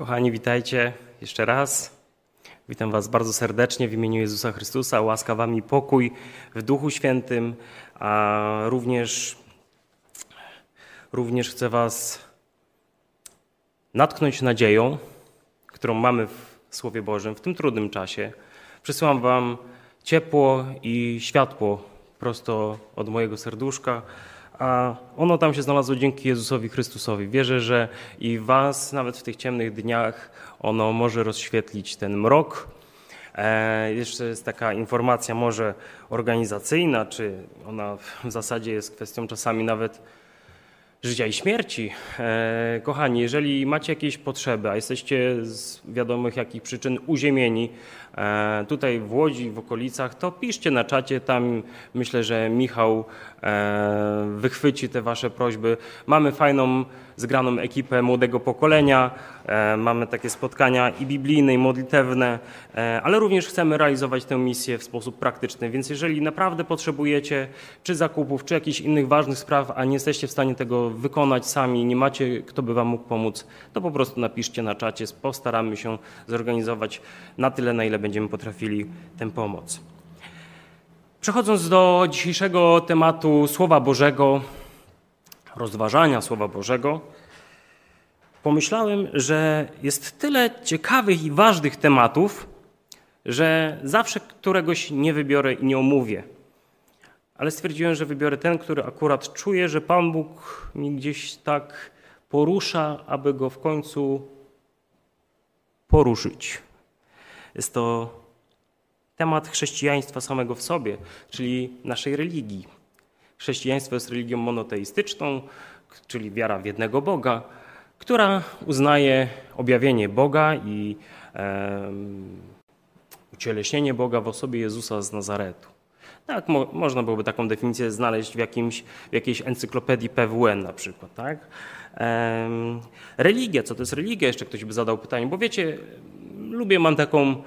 Kochani, witajcie jeszcze raz. Witam Was bardzo serdecznie w imieniu Jezusa Chrystusa. Łaska Wam i pokój w Duchu Świętym, a również, również chcę Was natknąć nadzieją, którą mamy w Słowie Bożym w tym trudnym czasie. Przysyłam Wam ciepło i światło prosto od mojego serduszka a ono tam się znalazło dzięki Jezusowi Chrystusowi. Wierzę, że i Was, nawet w tych ciemnych dniach, ono może rozświetlić ten mrok. E, jeszcze jest taka informacja może organizacyjna, czy ona w zasadzie jest kwestią czasami nawet życia i śmierci. E, kochani, jeżeli macie jakieś potrzeby, a jesteście z wiadomych jakich przyczyn uziemieni tutaj w Łodzi, w okolicach, to piszcie na czacie, tam myślę, że Michał e, wychwyci te wasze prośby. Mamy fajną, zgraną ekipę młodego pokolenia, mamy takie spotkania i biblijne, i modlitewne, ale również chcemy realizować tę misję w sposób praktyczny, więc jeżeli naprawdę potrzebujecie czy zakupów, czy jakichś innych ważnych spraw, a nie jesteście w stanie tego wykonać sami, nie macie kto by wam mógł pomóc, to po prostu napiszcie na czacie, postaramy się zorganizować na tyle, na ile będziemy potrafili tę pomoc. Przechodząc do dzisiejszego tematu Słowa Bożego, rozważania Słowa Bożego, pomyślałem, że jest tyle ciekawych i ważnych tematów, że zawsze któregoś nie wybiorę i nie omówię ale stwierdziłem, że wybiorę ten, który akurat czuję, że Pan Bóg mi gdzieś tak porusza, aby go w końcu poruszyć. Jest to temat chrześcijaństwa samego w sobie, czyli naszej religii. Chrześcijaństwo jest religią monoteistyczną, czyli wiara w jednego Boga, która uznaje objawienie Boga i e, ucieleśnienie Boga w osobie Jezusa z Nazaretu. Tak, mo można byłoby taką definicję znaleźć w, jakimś, w jakiejś encyklopedii PWN na przykład. Tak? Religia, co to jest religia? Jeszcze ktoś by zadał pytanie, bo wiecie, lubię, mam taką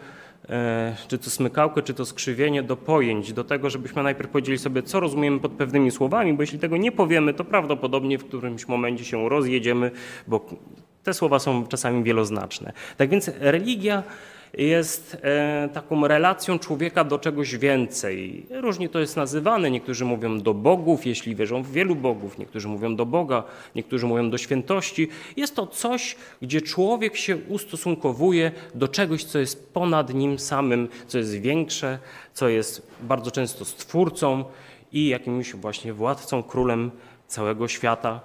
e, czy to smykałkę, czy to skrzywienie do pojęć, do tego, żebyśmy najpierw powiedzieli sobie, co rozumiemy pod pewnymi słowami, bo jeśli tego nie powiemy, to prawdopodobnie w którymś momencie się rozjedziemy, bo te słowa są czasami wieloznaczne. Tak więc religia jest e, taką relacją człowieka do czegoś więcej. Różnie to jest nazywane. Niektórzy mówią do bogów, jeśli wierzą w wielu bogów, niektórzy mówią do Boga, niektórzy mówią do świętości. Jest to coś, gdzie człowiek się ustosunkowuje do czegoś, co jest ponad nim samym, co jest większe, co jest bardzo często stwórcą i jakimś właśnie władcą, królem całego świata.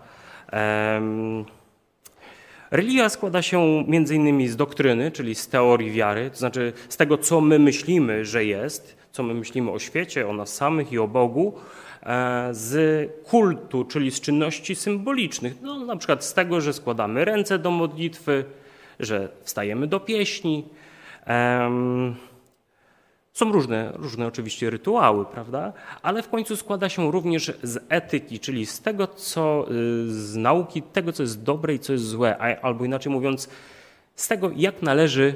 Religia składa się między innymi z doktryny, czyli z teorii wiary, to znaczy z tego, co my myślimy, że jest, co my myślimy o świecie, o nas samych i o Bogu, e, z kultu, czyli z czynności symbolicznych, no, na przykład z tego, że składamy ręce do modlitwy, że wstajemy do pieśni. Są różne, różne oczywiście rytuały, prawda? Ale w końcu składa się również z etyki, czyli z tego, co y, z nauki, tego, co jest dobre i co jest złe, albo inaczej mówiąc, z tego, jak należy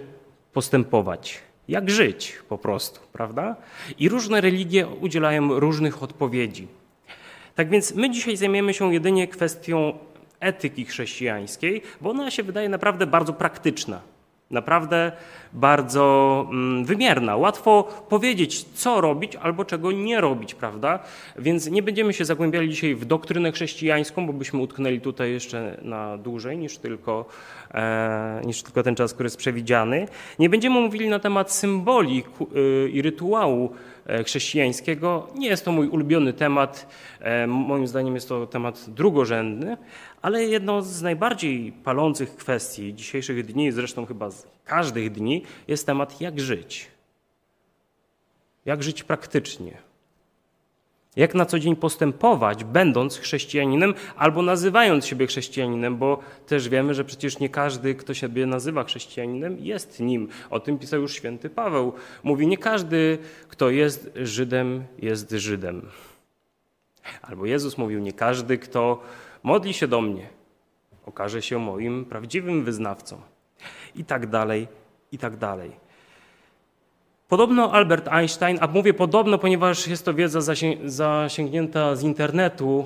postępować, jak żyć po prostu, prawda? I różne religie udzielają różnych odpowiedzi. Tak więc my dzisiaj zajmiemy się jedynie kwestią etyki chrześcijańskiej, bo ona się wydaje naprawdę bardzo praktyczna. Naprawdę bardzo mm, wymierna. Łatwo powiedzieć, co robić albo czego nie robić, prawda? Więc nie będziemy się zagłębiali dzisiaj w doktrynę chrześcijańską, bo byśmy utknęli tutaj jeszcze na dłużej niż tylko, e, niż tylko ten czas, który jest przewidziany. Nie będziemy mówili na temat symboli y, i rytuału chrześcijańskiego. Nie jest to mój ulubiony temat. E, moim zdaniem jest to temat drugorzędny, ale jedną z najbardziej palących kwestii dzisiejszych dni, zresztą chyba z każdych dni, jest temat jak żyć. Jak żyć praktycznie. Jak na co dzień postępować, będąc chrześcijaninem albo nazywając siebie chrześcijaninem, bo też wiemy, że przecież nie każdy, kto siebie nazywa chrześcijaninem, jest nim. O tym pisał już święty Paweł. Mówi, nie każdy, kto jest Żydem, jest Żydem. Albo Jezus mówił, nie każdy, kto modli się do mnie, okaże się moim prawdziwym wyznawcą. I tak dalej, i tak dalej. Podobno Albert Einstein, a mówię podobno, ponieważ jest to wiedza zasięgnięta z internetu,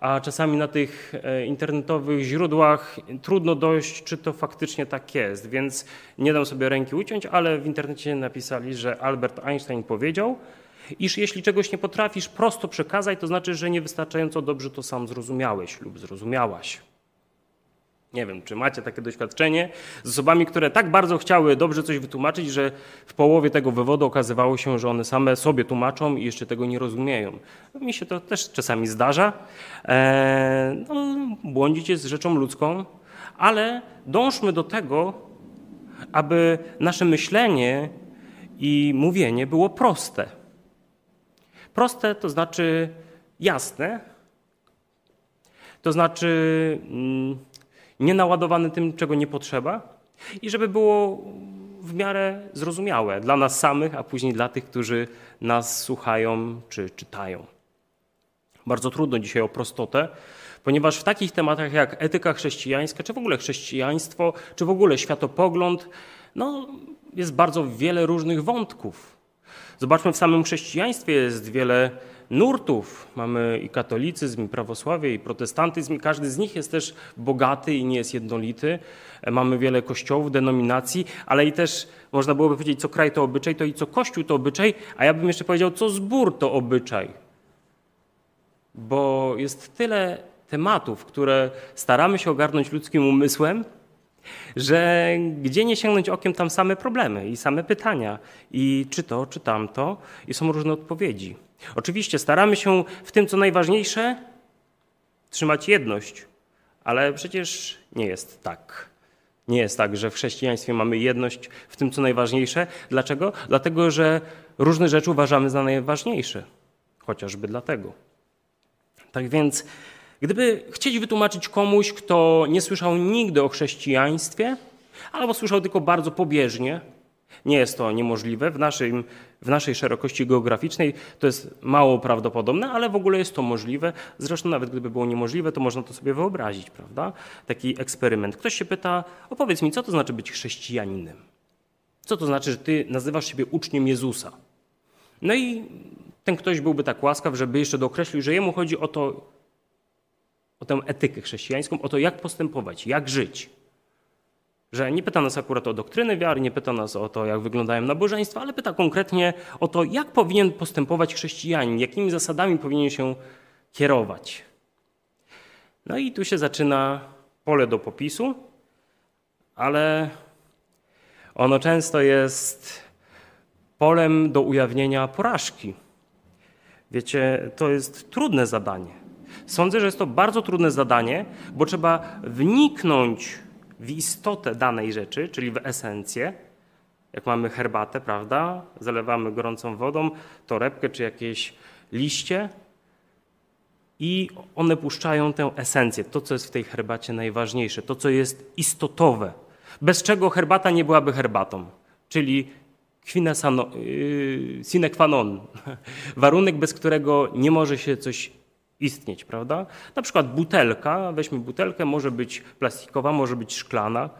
a czasami na tych e, internetowych źródłach trudno dojść, czy to faktycznie tak jest. Więc nie dam sobie ręki uciąć, ale w internecie napisali, że Albert Einstein powiedział, iż jeśli czegoś nie potrafisz prosto przekazać, to znaczy, że niewystarczająco dobrze to sam zrozumiałeś lub zrozumiałaś. Nie wiem, czy macie takie doświadczenie z osobami, które tak bardzo chciały dobrze coś wytłumaczyć, że w połowie tego wywodu okazywało się, że one same sobie tłumaczą i jeszcze tego nie rozumieją. Mi się to też czasami zdarza. Eee, no, błądzić jest rzeczą ludzką, ale dążmy do tego, aby nasze myślenie i mówienie było proste. Proste to znaczy jasne, to znaczy. Mm, nie naładowany tym, czego nie potrzeba i żeby było w miarę zrozumiałe dla nas samych, a później dla tych, którzy nas słuchają czy czytają. Bardzo trudno dzisiaj o prostotę, ponieważ w takich tematach jak etyka chrześcijańska, czy w ogóle chrześcijaństwo, czy w ogóle światopogląd, no, jest bardzo wiele różnych wątków. Zobaczmy, w samym chrześcijaństwie jest wiele nurtów. Mamy i katolicyzm, i prawosławie, i protestantyzm. Każdy z nich jest też bogaty i nie jest jednolity. Mamy wiele kościołów, denominacji, ale i też można byłoby powiedzieć, co kraj to obyczaj, to i co kościół to obyczaj, a ja bym jeszcze powiedział, co zbór to obyczaj. Bo jest tyle tematów, które staramy się ogarnąć ludzkim umysłem, że gdzie nie sięgnąć okiem, tam same problemy i same pytania. I czy to, czy tamto, i są różne odpowiedzi. Oczywiście staramy się w tym, co najważniejsze, trzymać jedność, ale przecież nie jest tak. Nie jest tak, że w chrześcijaństwie mamy jedność w tym, co najważniejsze. Dlaczego? Dlatego, że różne rzeczy uważamy za najważniejsze. Chociażby dlatego. Tak więc, gdyby chcieć wytłumaczyć komuś, kto nie słyszał nigdy o chrześcijaństwie, albo słyszał tylko bardzo pobieżnie, nie jest to niemożliwe. W, naszym, w naszej szerokości geograficznej to jest mało prawdopodobne, ale w ogóle jest to możliwe. Zresztą nawet gdyby było niemożliwe, to można to sobie wyobrazić, prawda? Taki eksperyment. Ktoś się pyta, opowiedz mi, co to znaczy być chrześcijaninem? Co to znaczy, że ty nazywasz siebie uczniem Jezusa? No i ten ktoś byłby tak łaskaw, żeby jeszcze dookreślił, że jemu chodzi o to, o tę etykę chrześcijańską, o to, jak postępować, jak żyć. Że nie pyta nas akurat o doktryny wiary, nie pyta nas o to, jak wyglądają nabożeństwa, ale pyta konkretnie o to, jak powinien postępować chrześcijanin, jakimi zasadami powinien się kierować. No i tu się zaczyna pole do popisu, ale ono często jest polem do ujawnienia porażki. Wiecie, to jest trudne zadanie. Sądzę, że jest to bardzo trudne zadanie, bo trzeba wniknąć w istotę danej rzeczy, czyli w esencję. Jak mamy herbatę, prawda? Zalewamy gorącą wodą, torebkę czy jakieś liście i one puszczają tę esencję, to co jest w tej herbacie najważniejsze, to co jest istotowe, bez czego herbata nie byłaby herbatą, czyli yy, sine qua non, warunek, bez którego nie może się coś istnieć, prawda? Na przykład butelka, weźmy butelkę, może być plastikowa, może być szklana,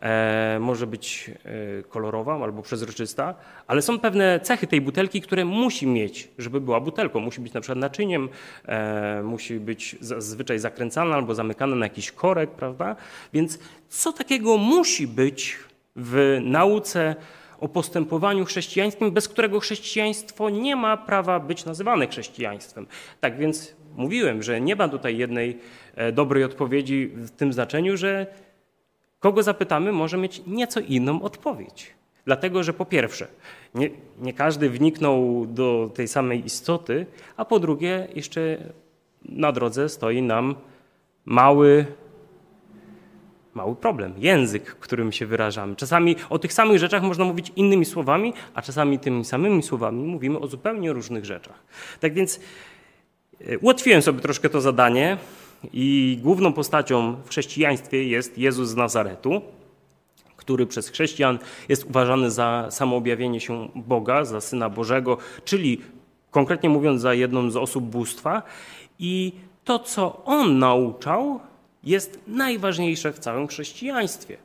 e, może być e, kolorowa albo przezroczysta, ale są pewne cechy tej butelki, które musi mieć, żeby była butelką. Musi być na przykład naczyniem, e, musi być zazwyczaj zakręcana albo zamykana na jakiś korek, prawda? Więc co takiego musi być w nauce o postępowaniu chrześcijańskim, bez którego chrześcijaństwo nie ma prawa być nazywane chrześcijaństwem. Tak więc mówiłem, że nie ma tutaj jednej e, dobrej odpowiedzi w tym znaczeniu, że kogo zapytamy, może mieć nieco inną odpowiedź. Dlatego, że po pierwsze, nie, nie każdy wniknął do tej samej istoty, a po drugie, jeszcze na drodze stoi nam mały mały problem. Język, którym się wyrażamy. Czasami o tych samych rzeczach można mówić innymi słowami, a czasami tymi samymi słowami mówimy o zupełnie różnych rzeczach. Tak więc ułatwiłem sobie troszkę to zadanie i główną postacią w chrześcijaństwie jest Jezus z Nazaretu, który przez chrześcijan jest uważany za samoobjawienie się Boga, za Syna Bożego, czyli konkretnie mówiąc za jedną z osób bóstwa. I to, co on nauczał, jest najważniejsze w całym chrześcijaństwie.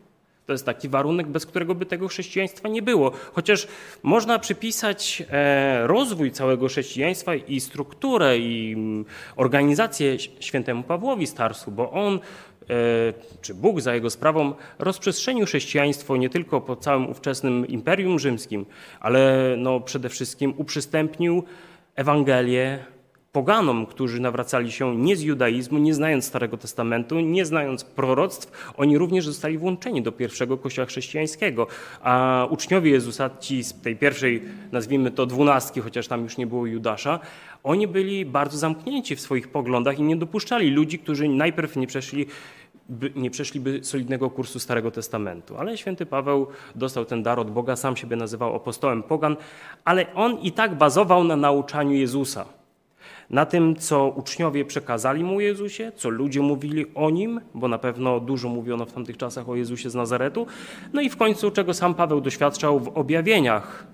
To jest taki warunek, bez którego by tego chrześcijaństwa nie było. Chociaż można przypisać e, rozwój całego chrześcijaństwa i strukturę i mm, organizację świętemu Pawłowi Starsu, bo on e, czy Bóg za jego sprawą rozprzestrzenił chrześcijaństwo nie tylko po całym ówczesnym Imperium Rzymskim, ale no przede wszystkim uprzystępnił Ewangelię poganom, którzy nawracali się nie z judaizmu, nie znając Starego Testamentu, nie znając proroctw, oni również zostali włączeni do pierwszego kościoła chrześcijańskiego. A uczniowie Jezusa, ci z tej pierwszej, nazwijmy to dwunastki, chociaż tam już nie było Judasza, oni byli bardzo zamknięci w swoich poglądach i nie dopuszczali ludzi, którzy najpierw nie przeszli by, nie przeszliby solidnego kursu Starego Testamentu. Ale święty Paweł dostał ten dar od Boga, sam siebie nazywał apostołem pogan, ale on i tak bazował na nauczaniu Jezusa na tym, co uczniowie przekazali mu Jezusie, co ludzie mówili o nim, bo na pewno dużo mówiono w tamtych czasach o Jezusie z Nazaretu, no i w końcu, czego sam Paweł doświadczał w objawieniach,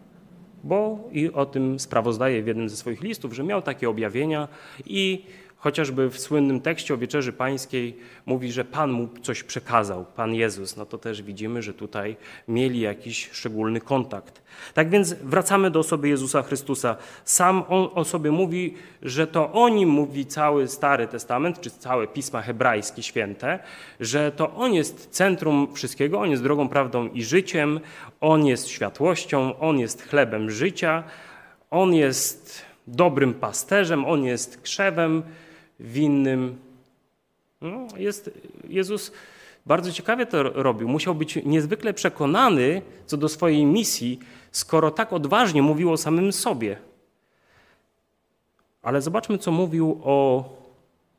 bo i o tym sprawozdaje w jednym ze swoich listów, że miał takie objawienia i Chociażby w słynnym tekście o Wieczerzy Pańskiej mówi, że Pan mu coś przekazał, Pan Jezus. No to też widzimy, że tutaj mieli jakiś szczególny kontakt. Tak więc wracamy do osoby Jezusa Chrystusa. Sam on o sobie mówi, że to o nim mówi cały Stary Testament, czy całe Pisma Hebrajskie Święte, że to On jest centrum wszystkiego, On jest drogą, prawdą i życiem, On jest światłością, On jest chlebem życia, On jest dobrym pasterzem, On jest krzewem, winnym. No, jest, Jezus bardzo ciekawie to robił. Musiał być niezwykle przekonany co do swojej misji, skoro tak odważnie mówił o samym sobie. Ale zobaczmy, co mówił o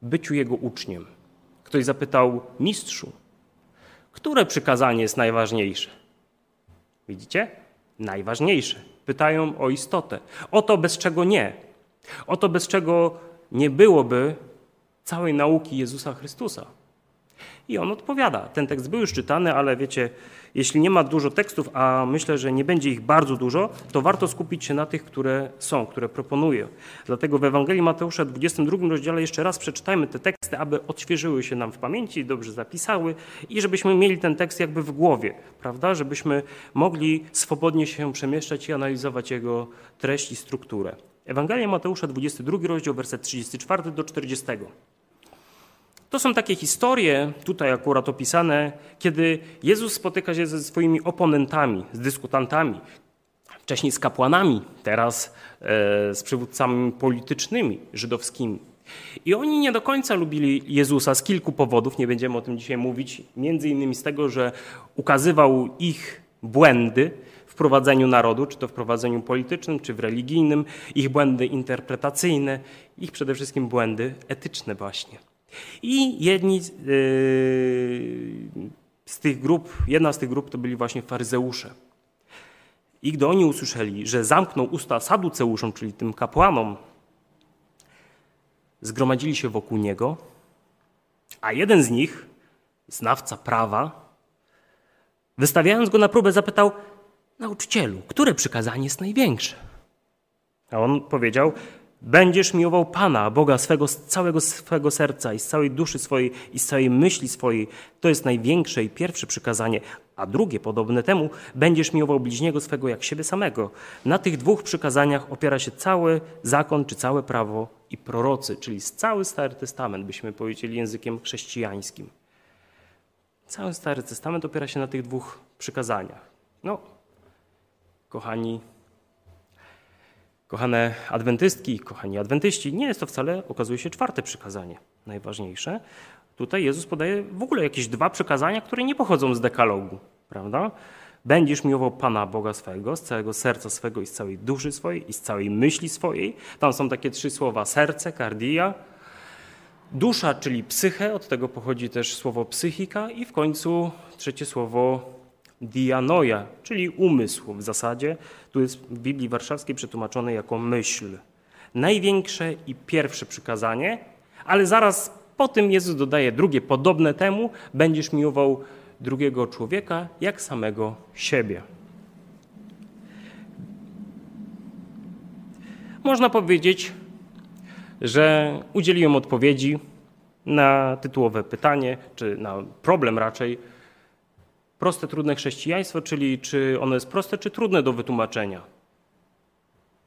byciu jego uczniem. Ktoś zapytał mistrzu, które przykazanie jest najważniejsze? Widzicie? Najważniejsze. Pytają o istotę. O to, bez czego nie. O to, bez czego nie byłoby całej nauki Jezusa Chrystusa. I on odpowiada. Ten tekst był już czytany, ale wiecie, jeśli nie ma dużo tekstów, a myślę, że nie będzie ich bardzo dużo, to warto skupić się na tych, które są, które proponuję. Dlatego w Ewangelii Mateusza 22 rozdziale jeszcze raz przeczytajmy te teksty, aby odświeżyły się nam w pamięci, dobrze zapisały i żebyśmy mieli ten tekst jakby w głowie, prawda? Żebyśmy mogli swobodnie się przemieszczać i analizować jego treść i strukturę. Ewangelia Mateusza, 22 rozdział, werset 34 do 40. To są takie historie, tutaj akurat opisane, kiedy Jezus spotyka się ze swoimi oponentami, z dyskutantami, wcześniej z kapłanami, teraz e, z przywódcami politycznymi żydowskimi. I oni nie do końca lubili Jezusa z kilku powodów, nie będziemy o tym dzisiaj mówić, między innymi z tego, że ukazywał ich błędy, w prowadzeniu narodu, czy to w prowadzeniu politycznym, czy w religijnym, ich błędy interpretacyjne, ich przede wszystkim błędy etyczne właśnie. I jedni yy, z tych grup, jedna z tych grup to byli właśnie faryzeusze. I gdy oni usłyszeli, że zamknął usta saduceuszom, czyli tym kapłanom, zgromadzili się wokół niego, a jeden z nich, znawca prawa, wystawiając go na próbę, zapytał: Nauczycielu, które przykazanie jest największe? A on powiedział: Będziesz miłował Pana, Boga swego, z całego swego serca i z całej duszy swojej i z całej myśli swojej. To jest największe i pierwsze przykazanie. A drugie, podobne temu, będziesz miłował bliźniego swego jak siebie samego. Na tych dwóch przykazaniach opiera się cały zakon, czy całe prawo i prorocy, czyli cały Stary Testament, byśmy powiedzieli językiem chrześcijańskim. Cały Stary Testament opiera się na tych dwóch przykazaniach. No, kochani, kochane adwentystki, kochani adwentyści, nie jest to wcale, okazuje się, czwarte przykazanie, najważniejsze. Tutaj Jezus podaje w ogóle jakieś dwa przykazania, które nie pochodzą z dekalogu, prawda? Będziesz miłował Pana Boga swego z całego serca swego i z całej duszy swojej i z całej myśli swojej. Tam są takie trzy słowa: serce, kardia, dusza, czyli psyche, od tego pochodzi też słowo psychika i w końcu trzecie słowo dianoja, czyli umysł w zasadzie. Tu jest w Biblii Warszawskiej przetłumaczone jako myśl. Największe i pierwsze przykazanie, ale zaraz po tym Jezus dodaje drugie, podobne temu, będziesz miłował drugiego człowieka jak samego siebie. Można powiedzieć, że udzieliłem odpowiedzi na tytułowe pytanie, czy na problem raczej, proste, trudne chrześcijaństwo, czyli czy ono jest proste, czy trudne do wytłumaczenia.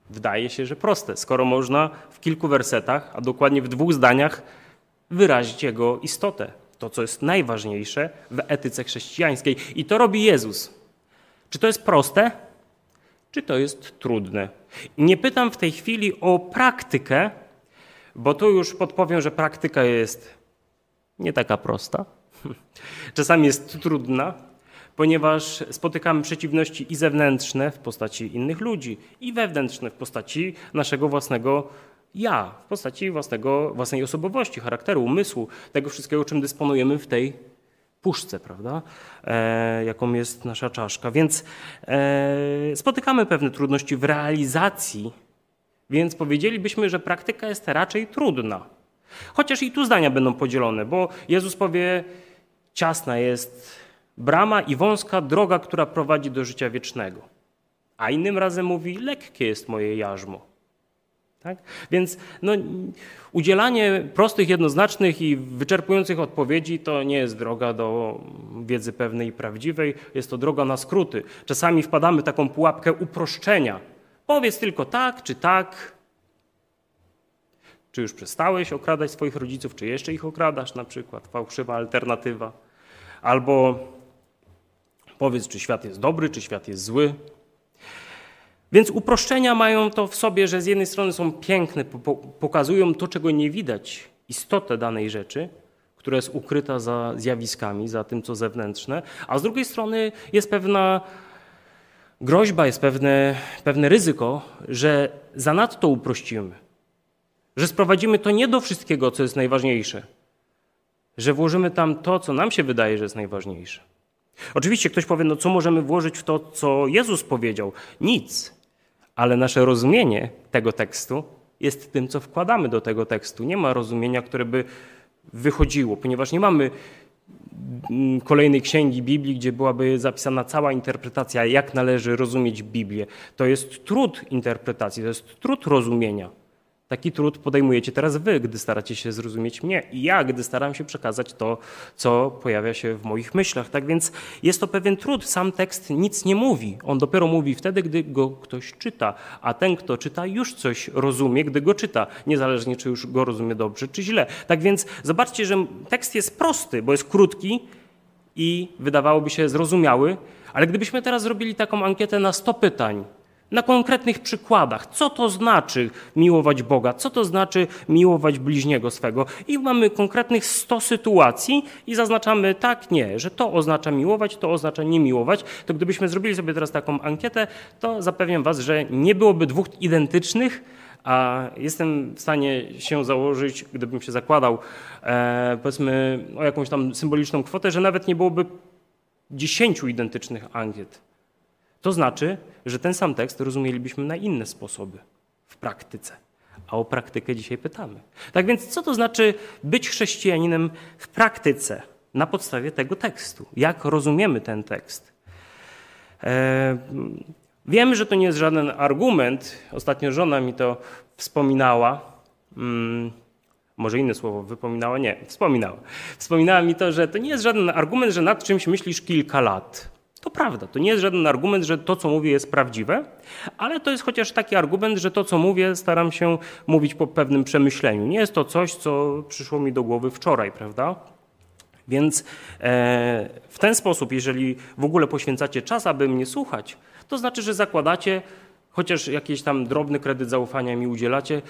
Wydaje się, że proste, skoro można w kilku wersetach, a dokładnie w dwóch zdaniach, wyrazić jego istotę, to co jest najważniejsze w etyce chrześcijańskiej. I to robi Jezus. Czy to jest proste? Czy to jest trudne? Nie pytam w tej chwili o praktykę, bo tu już podpowiem, że praktyka jest nie taka prosta. Czasami jest trudna, ponieważ spotykamy przeciwności i zewnętrzne w postaci innych ludzi, i wewnętrzne w postaci naszego własnego ja, w postaci własnego, własnej osobowości, charakteru, umysłu, tego wszystkiego, czym dysponujemy w tej puszce, prawda, e, jaką jest nasza czaszka. Więc e, spotykamy pewne trudności w realizacji, więc powiedzielibyśmy, że praktyka jest raczej trudna. Chociaż i tu zdania będą podzielone, bo Jezus powie, ciasna jest brama i wąska droga, która prowadzi do życia wiecznego. A innym razem mówi, lekkie jest moje jarzmo. Tak? Więc no, udzielanie prostych, jednoznacznych i wyczerpujących odpowiedzi to nie jest droga do wiedzy pewnej i prawdziwej, jest to droga na skróty. Czasami wpadamy w taką pułapkę uproszczenia. Powiedz tylko tak czy tak. Czy już przestałeś okradać swoich rodziców, czy jeszcze ich okradasz, na przykład, fałszywa alternatywa. Albo powiedz, czy świat jest dobry, czy świat jest zły. Więc uproszczenia mają to w sobie, że z jednej strony są piękne, pokazują to, czego nie widać, istotę danej rzeczy, która jest ukryta za zjawiskami, za tym, co zewnętrzne, a z drugiej strony jest pewna groźba, jest pewne, pewne ryzyko, że zanadto uprościmy, że sprowadzimy to nie do wszystkiego, co jest najważniejsze, że włożymy tam to, co nam się wydaje, że jest najważniejsze. Oczywiście ktoś powie, no co możemy włożyć w to, co Jezus powiedział? Nic ale nasze rozumienie tego tekstu jest tym, co wkładamy do tego tekstu. Nie ma rozumienia, które by wychodziło, ponieważ nie mamy mm, kolejnej księgi Biblii, gdzie byłaby zapisana cała interpretacja, jak należy rozumieć Biblię. To jest trud interpretacji, to jest trud rozumienia. Taki trud podejmujecie teraz wy, gdy staracie się zrozumieć mnie i ja, gdy staram się przekazać to, co pojawia się w moich myślach. Tak więc jest to pewien trud. Sam tekst nic nie mówi. On dopiero mówi wtedy, gdy go ktoś czyta, a ten, kto czyta, już coś rozumie, gdy go czyta, niezależnie czy już go rozumie dobrze, czy źle. Tak więc zobaczcie, że tekst jest prosty, bo jest krótki i wydawałoby się zrozumiały, ale gdybyśmy teraz zrobili taką ankietę na 100 pytań, na konkretnych przykładach, co to znaczy miłować Boga, co to znaczy miłować bliźniego swego. I mamy konkretnych 100 sytuacji i zaznaczamy tak, nie, że to oznacza miłować, to oznacza nie miłować. To gdybyśmy zrobili sobie teraz taką ankietę, to zapewniam Was, że nie byłoby dwóch identycznych, a jestem w stanie się założyć, gdybym się zakładał, e, powiedzmy, o jakąś tam symboliczną kwotę, że nawet nie byłoby dziesięciu identycznych ankiet. To znaczy, że ten sam tekst rozumielibyśmy na inne sposoby w praktyce. A o praktykę dzisiaj pytamy. Tak więc, co to znaczy być chrześcijaninem w praktyce na podstawie tego tekstu? Jak rozumiemy ten tekst? E, wiem, że to nie jest żaden argument. Ostatnio żona mi to wspominała. Hmm, może inne słowo, wypominała? Nie, wspominała. Wspominała mi to, że to nie jest żaden argument, że nad czymś myślisz kilka lat. To prawda, to nie jest żaden argument, że to, co mówię, jest prawdziwe, ale to jest chociaż taki argument, że to, co mówię, staram się mówić po pewnym przemyśleniu. Nie jest to coś, co przyszło mi do głowy wczoraj, prawda? Więc e, w ten sposób, jeżeli w ogóle poświęcacie czas, aby mnie słuchać, to znaczy, że zakładacie, chociaż jakiś tam drobny kredyt zaufania mi udzielacie,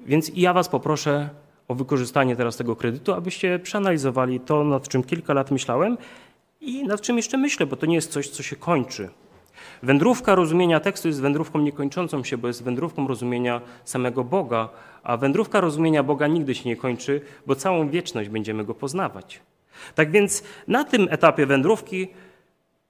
więc ja Was poproszę o wykorzystanie teraz tego kredytu, abyście przeanalizowali to, nad czym kilka lat myślałem i nad czym jeszcze myślę, bo to nie jest coś, co się kończy. Wędrówka rozumienia tekstu jest wędrówką niekończącą się, bo jest wędrówką rozumienia samego Boga, a wędrówka rozumienia Boga nigdy się nie kończy, bo całą wieczność będziemy go poznawać. Tak więc na tym etapie wędrówki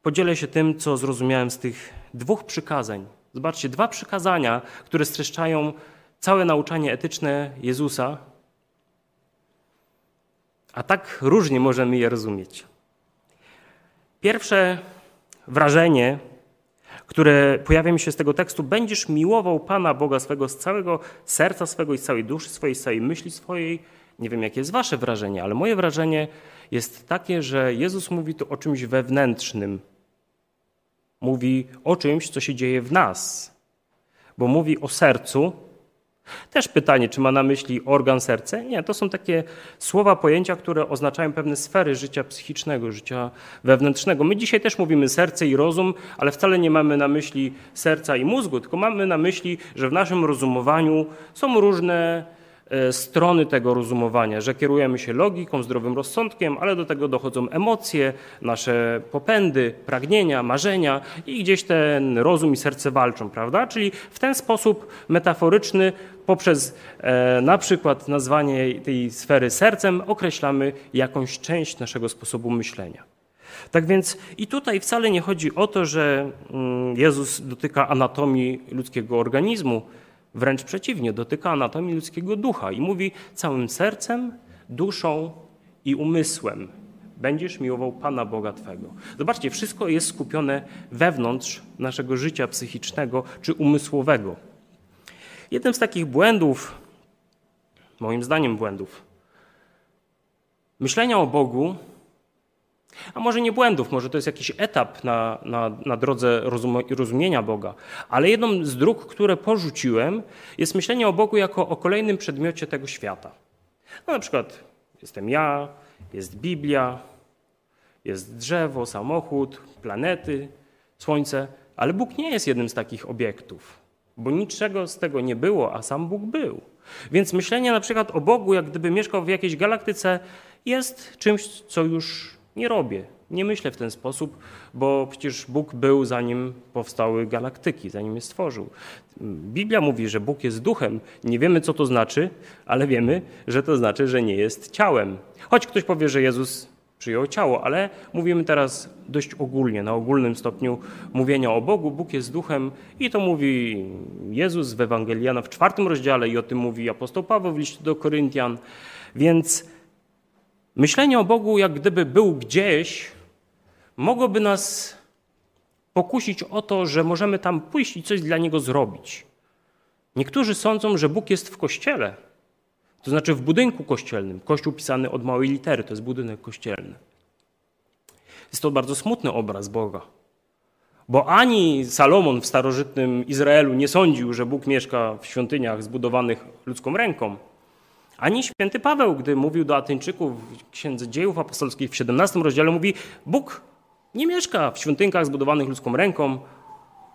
podzielę się tym, co zrozumiałem z tych dwóch przykazań. Zobaczcie, dwa przykazania, które streszczają całe nauczanie etyczne Jezusa, a tak różnie możemy je rozumieć. Pierwsze wrażenie, które pojawia mi się z tego tekstu, będziesz miłował Pana Boga swego z całego serca swego i z całej duszy swojej, z całej myśli swojej. Nie wiem, jakie jest wasze wrażenie, ale moje wrażenie jest takie, że Jezus mówi tu o czymś wewnętrznym. Mówi o czymś, co się dzieje w nas. Bo mówi o sercu, też pytanie, czy ma na myśli organ serce? Nie, to są takie słowa, pojęcia, które oznaczają pewne sfery życia psychicznego, życia wewnętrznego. My dzisiaj też mówimy serce i rozum, ale wcale nie mamy na myśli serca i mózgu, tylko mamy na myśli, że w naszym rozumowaniu są różne strony tego rozumowania, że kierujemy się logiką, zdrowym rozsądkiem, ale do tego dochodzą emocje, nasze popędy, pragnienia, marzenia i gdzieś ten rozum i serce walczą, prawda? Czyli w ten sposób metaforyczny, poprzez e, na przykład nazwanie tej sfery sercem, określamy jakąś część naszego sposobu myślenia. Tak więc i tutaj wcale nie chodzi o to, że mm, Jezus dotyka anatomii ludzkiego organizmu, Wręcz przeciwnie, dotyka anatomii ludzkiego ducha i mówi całym sercem, duszą i umysłem. Będziesz miłował Pana Boga Twego. Zobaczcie, wszystko jest skupione wewnątrz naszego życia psychicznego czy umysłowego. Jednym z takich błędów, moim zdaniem błędów, myślenia o Bogu a może nie błędów, może to jest jakiś etap na, na, na drodze rozumienia Boga. Ale jedną z dróg, które porzuciłem, jest myślenie o Bogu jako o kolejnym przedmiocie tego świata. No, na przykład jestem ja, jest Biblia, jest drzewo, samochód, planety, słońce, ale Bóg nie jest jednym z takich obiektów, bo niczego z tego nie było, a sam Bóg był. Więc myślenie na przykład o Bogu, jak gdyby mieszkał w jakiejś galaktyce, jest czymś, co już nie robię, nie myślę w ten sposób, bo przecież Bóg był zanim powstały galaktyki, zanim je stworzył. Biblia mówi, że Bóg jest duchem. Nie wiemy, co to znaczy, ale wiemy, że to znaczy, że nie jest ciałem. Choć ktoś powie, że Jezus przyjął ciało, ale mówimy teraz dość ogólnie, na ogólnym stopniu mówienia o Bogu. Bóg jest duchem i to mówi Jezus w Ewangeliana w czwartym rozdziale i o tym mówi apostoł Paweł w liście do Koryntian. Więc Myślenie o Bogu, jak gdyby był gdzieś, mogłoby nas pokusić o to, że możemy tam pójść i coś dla Niego zrobić. Niektórzy sądzą, że Bóg jest w kościele, to znaczy w budynku kościelnym. Kościół pisany od małej litery to jest budynek kościelny. Jest to bardzo smutny obraz Boga. Bo ani Salomon w starożytnym Izraelu nie sądził, że Bóg mieszka w świątyniach zbudowanych ludzką ręką, ani święty Paweł, gdy mówił do Ateńczyków w Księdze Dziejów Apostolskich w 17 rozdziale, mówi: Bóg nie mieszka w świątynkach zbudowanych ludzką ręką.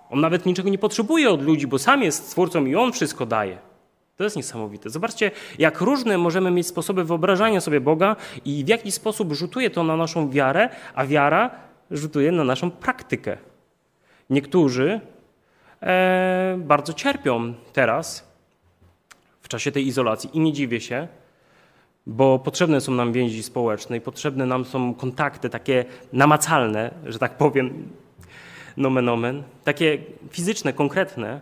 On nawet niczego nie potrzebuje od ludzi, bo sam jest stwórcą i on wszystko daje. To jest niesamowite. Zobaczcie, jak różne możemy mieć sposoby wyobrażania sobie Boga i w jaki sposób rzutuje to na naszą wiarę, a wiara rzutuje na naszą praktykę. Niektórzy e, bardzo cierpią teraz w czasie tej izolacji i nie dziwię się, bo potrzebne są nam więzi społeczne i potrzebne nam są kontakty takie namacalne, że tak powiem, nomen omen, takie fizyczne, konkretne.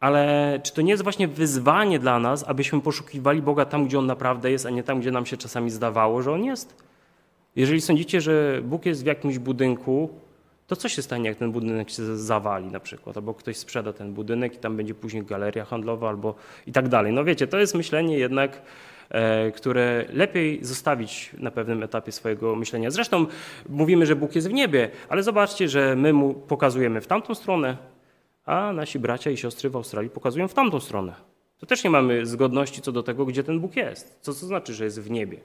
Ale czy to nie jest właśnie wyzwanie dla nas, abyśmy poszukiwali Boga tam, gdzie On naprawdę jest, a nie tam, gdzie nam się czasami zdawało, że On jest? Jeżeli sądzicie, że Bóg jest w jakimś budynku, to co się stanie, jak ten budynek się zawali na przykład, albo ktoś sprzeda ten budynek i tam będzie później galeria handlowa, albo i tak dalej. No wiecie, to jest myślenie jednak, e, które lepiej zostawić na pewnym etapie swojego myślenia. Zresztą mówimy, że Bóg jest w niebie, ale zobaczcie, że my mu pokazujemy w tamtą stronę, a nasi bracia i siostry w Australii pokazują w tamtą stronę. To też nie mamy zgodności co do tego, gdzie ten Bóg jest. Co to znaczy, że jest w niebie?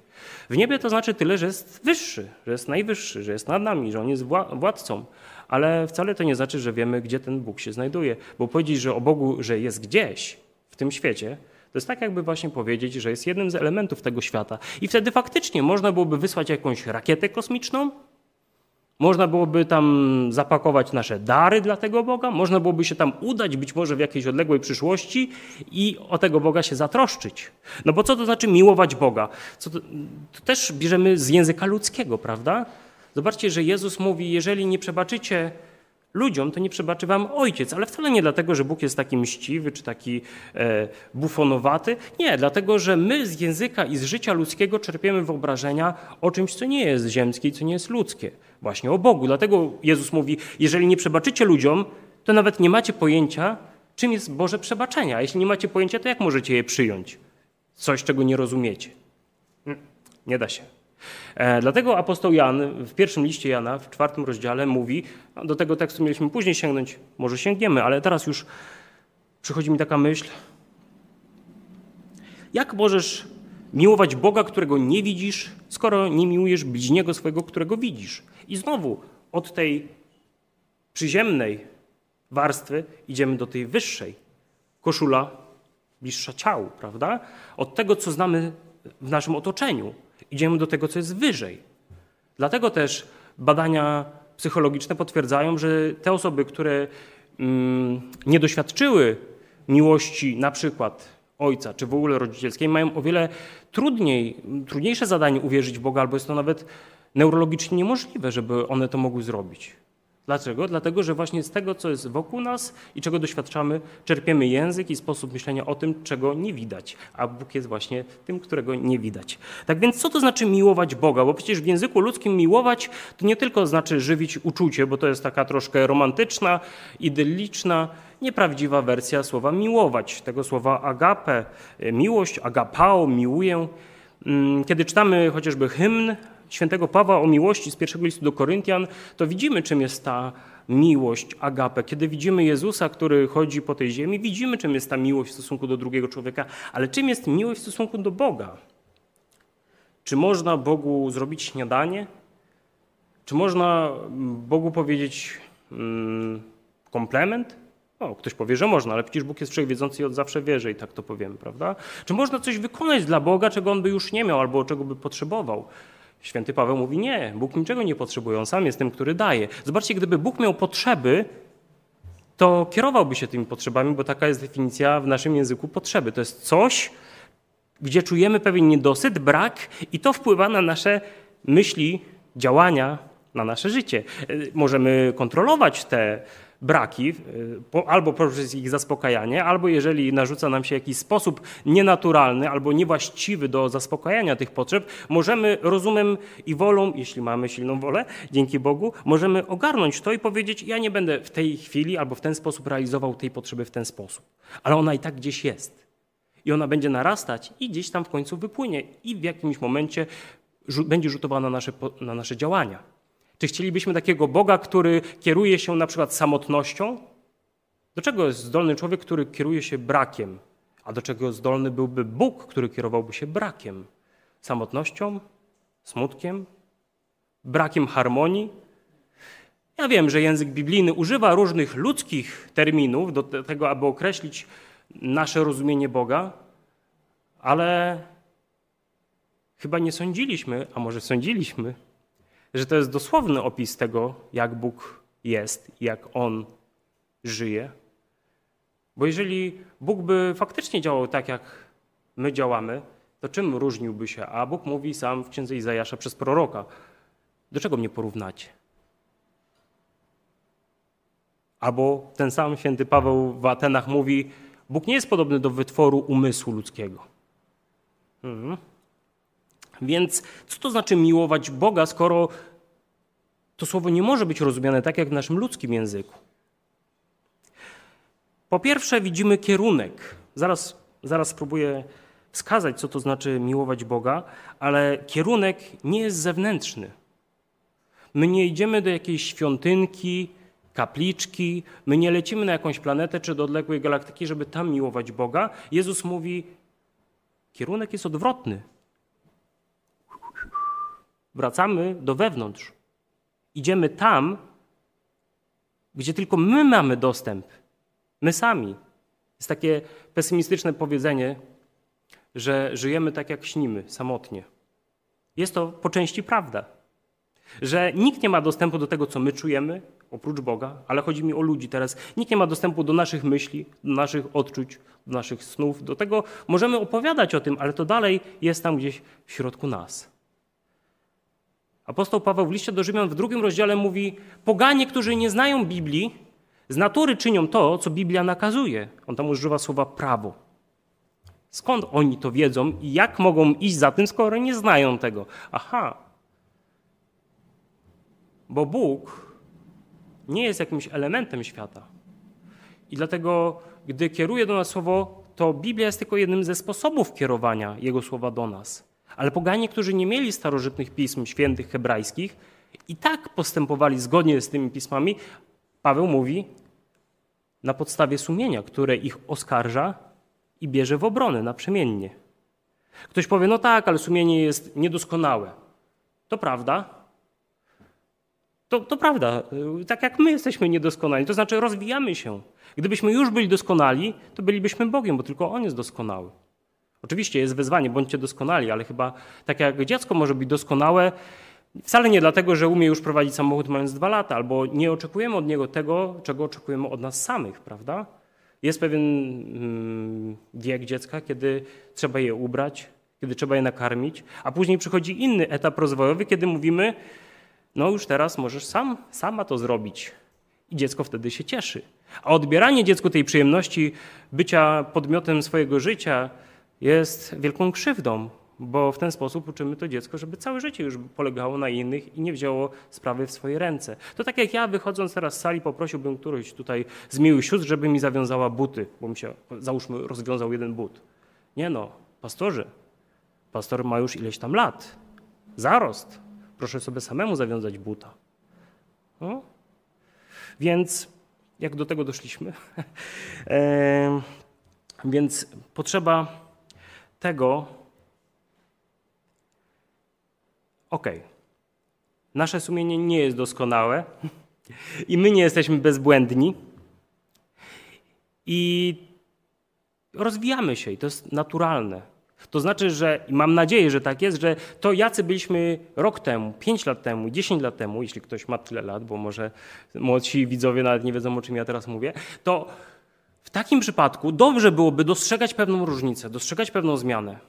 W niebie to znaczy tyle, że jest wyższy, że jest najwyższy, że jest nad nami, że on jest władcą. Ale wcale to nie znaczy, że wiemy, gdzie ten Bóg się znajduje. Bo powiedzieć, że o Bogu, że jest gdzieś w tym świecie, to jest tak, jakby właśnie powiedzieć, że jest jednym z elementów tego świata. I wtedy faktycznie można byłoby wysłać jakąś rakietę kosmiczną, można byłoby tam zapakować nasze dary dla tego Boga, można byłoby się tam udać być może w jakiejś odległej przyszłości i o tego Boga się zatroszczyć. No bo co to znaczy miłować Boga? To, to też bierzemy z języka ludzkiego, prawda? Zobaczcie, że Jezus mówi, jeżeli nie przebaczycie ludziom, to nie przebaczy wam ojciec, ale wcale nie dlatego, że Bóg jest taki mściwy czy taki e, bufonowaty. Nie, dlatego, że my z języka i z życia ludzkiego czerpiemy wyobrażenia o czymś, co nie jest ziemskie i co nie jest ludzkie. Właśnie o Bogu. Dlatego Jezus mówi, jeżeli nie przebaczycie ludziom, to nawet nie macie pojęcia, czym jest Boże przebaczenia. A jeśli nie macie pojęcia, to jak możecie je przyjąć? Coś, czego nie rozumiecie. Mm, nie da się. E, dlatego apostoł Jan w pierwszym liście Jana, w czwartym rozdziale mówi, no, do tego tekstu mieliśmy później sięgnąć, może sięgniemy, ale teraz już przychodzi mi taka myśl, jak możesz miłować Boga, którego nie widzisz, skoro nie miłujesz bliźniego swojego, którego widzisz? I znowu od tej przyziemnej warstwy idziemy do tej wyższej. Koszula bliższa ciału, prawda? Od tego, co znamy w naszym otoczeniu, idziemy do tego, co jest wyżej. Dlatego też badania psychologiczne potwierdzają, że te osoby, które mm, nie doświadczyły miłości na przykład ojca czy w ogóle rodzicielskiej, mają o wiele trudniej, trudniejsze zadanie uwierzyć w Boga, albo jest to nawet neurologicznie niemożliwe, żeby one to mogły zrobić. Dlaczego? Dlatego, że właśnie z tego, co jest wokół nas i czego doświadczamy, czerpiemy język i sposób myślenia o tym, czego nie widać. A Bóg jest właśnie tym, którego nie widać. Tak więc, co to znaczy miłować Boga? Bo przecież w języku ludzkim miłować to nie tylko znaczy żywić uczucie, bo to jest taka troszkę romantyczna, idylliczna, nieprawdziwa wersja słowa miłować, tego słowa agape, miłość, agapao, miłuję. Mm, kiedy czytamy chociażby hymn świętego Pawła o miłości z pierwszego listu do Koryntian, to widzimy, czym jest ta miłość, agape. Kiedy widzimy Jezusa, który chodzi po tej ziemi, widzimy, czym jest ta miłość w stosunku do drugiego człowieka, ale czym jest miłość w stosunku do Boga? Czy można Bogu zrobić śniadanie? Czy można Bogu powiedzieć mm, komplement? O, ktoś powie, że można, ale przecież Bóg jest wszechwiedzący i od zawsze wierzy i tak to powiemy, prawda? Czy można coś wykonać dla Boga, czego On by już nie miał albo czego by potrzebował? Święty Paweł mówi: Nie, Bóg niczego nie potrzebuje, on sam jest tym, który daje. Zobaczcie, gdyby Bóg miał potrzeby, to kierowałby się tymi potrzebami, bo taka jest definicja w naszym języku potrzeby. To jest coś, gdzie czujemy pewien niedosyt, brak, i to wpływa na nasze myśli, działania, na nasze życie. Możemy kontrolować te braki, y, albo poprzez ich zaspokajanie, albo jeżeli narzuca nam się jakiś sposób nienaturalny albo niewłaściwy do zaspokajania tych potrzeb, możemy rozumem i wolą, jeśli mamy silną wolę, dzięki Bogu, możemy ogarnąć to i powiedzieć: Ja nie będę w tej chwili albo w ten sposób realizował tej potrzeby w ten sposób. Ale ona i tak gdzieś jest. I ona będzie narastać i gdzieś tam w końcu wypłynie i w jakimś momencie będzie rzutowana na nasze, na nasze działania. Czy chcielibyśmy takiego Boga, który kieruje się na przykład samotnością? Do czego jest zdolny człowiek, który kieruje się brakiem? A do czego zdolny byłby Bóg, który kierowałby się brakiem? Samotnością? Smutkiem? Brakiem harmonii? Ja wiem, że język biblijny używa różnych ludzkich terminów do tego, aby określić nasze rozumienie Boga, ale chyba nie sądziliśmy, a może sądziliśmy, że to jest dosłowny opis tego, jak Bóg jest, jak On żyje. Bo jeżeli Bóg by faktycznie działał tak, jak my działamy, to czym różniłby się? A Bóg mówi sam w księdze Izajasza przez proroka. Do czego mnie porównacie? Albo ten sam święty Paweł w Atenach mówi: Bóg nie jest podobny do wytworu umysłu ludzkiego. Mhm. Więc co to znaczy miłować Boga, skoro to słowo nie może być rozumiane tak jak w naszym ludzkim języku? Po pierwsze, widzimy kierunek. Zaraz, zaraz spróbuję wskazać, co to znaczy miłować Boga, ale kierunek nie jest zewnętrzny. My nie idziemy do jakiejś świątynki, kapliczki, my nie lecimy na jakąś planetę czy do odległej galaktyki, żeby tam miłować Boga. Jezus mówi, kierunek jest odwrotny. Wracamy do wewnątrz. Idziemy tam, gdzie tylko my mamy dostęp. My sami. Jest takie pesymistyczne powiedzenie, że żyjemy tak, jak śnimy, samotnie. Jest to po części prawda. Że nikt nie ma dostępu do tego, co my czujemy, oprócz Boga, ale chodzi mi o ludzi teraz. Nikt nie ma dostępu do naszych myśli, do naszych odczuć, do naszych snów. Do tego możemy opowiadać o tym, ale to dalej jest tam gdzieś w środku nas. Apostoł Paweł w liście do Rzymian w drugim rozdziale mówi: Poganie, którzy nie znają Biblii, z natury czynią to, co Biblia nakazuje. On tam używa słowa prawo. Skąd oni to wiedzą i jak mogą iść za tym, skoro nie znają tego? Aha. Bo Bóg nie jest jakimś elementem świata. I dlatego, gdy kieruje do nas słowo, to Biblia jest tylko jednym ze sposobów kierowania Jego słowa do nas. Ale poganie, którzy nie mieli starożytnych pism świętych hebrajskich, i tak postępowali zgodnie z tymi pismami, Paweł mówi, na podstawie sumienia, które ich oskarża i bierze w obronę naprzemiennie. Ktoś powie, no tak, ale sumienie jest niedoskonałe. To prawda. To, to prawda. Tak jak my jesteśmy niedoskonali, to znaczy rozwijamy się. Gdybyśmy już byli doskonali, to bylibyśmy Bogiem, bo tylko On jest doskonały. Oczywiście jest wezwanie, bądźcie doskonali, ale chyba tak jak dziecko może być doskonałe, wcale nie dlatego, że umie już prowadzić samochód mając dwa lata, albo nie oczekujemy od niego tego, czego oczekujemy od nas samych, prawda? Jest pewien mm, wiek dziecka, kiedy trzeba je ubrać, kiedy trzeba je nakarmić, a później przychodzi inny etap rozwojowy, kiedy mówimy, no już teraz możesz sam, sama to zrobić. I dziecko wtedy się cieszy. A odbieranie dziecku tej przyjemności bycia podmiotem swojego życia jest wielką krzywdą, bo w ten sposób uczymy to dziecko, żeby całe życie już polegało na innych i nie wzięło sprawy w swoje ręce. To tak jak ja wychodząc teraz z sali poprosiłbym którąś tutaj z miłych sióstr, żeby mi zawiązała buty, bo mi się, załóżmy, rozwiązał jeden but. Nie no, pastorze, pastor ma już ileś tam lat, zarost, proszę sobie samemu zawiązać buta. No. Więc jak do tego doszliśmy? e, więc potrzeba tego, ok, nasze sumienie nie jest doskonałe i my nie jesteśmy bezbłędni i rozwijamy się i to jest naturalne. To znaczy, że mam nadzieję, że tak jest, że to jacy byliśmy rok temu, pięć lat temu, dziesięć lat temu, jeśli ktoś ma tyle lat, bo może młodsi widzowie nawet nie wiedzą, o czym ja teraz mówię, to w takim przypadku dobrze byłoby dostrzegać pewną różnicę, dostrzegać pewną zmianę.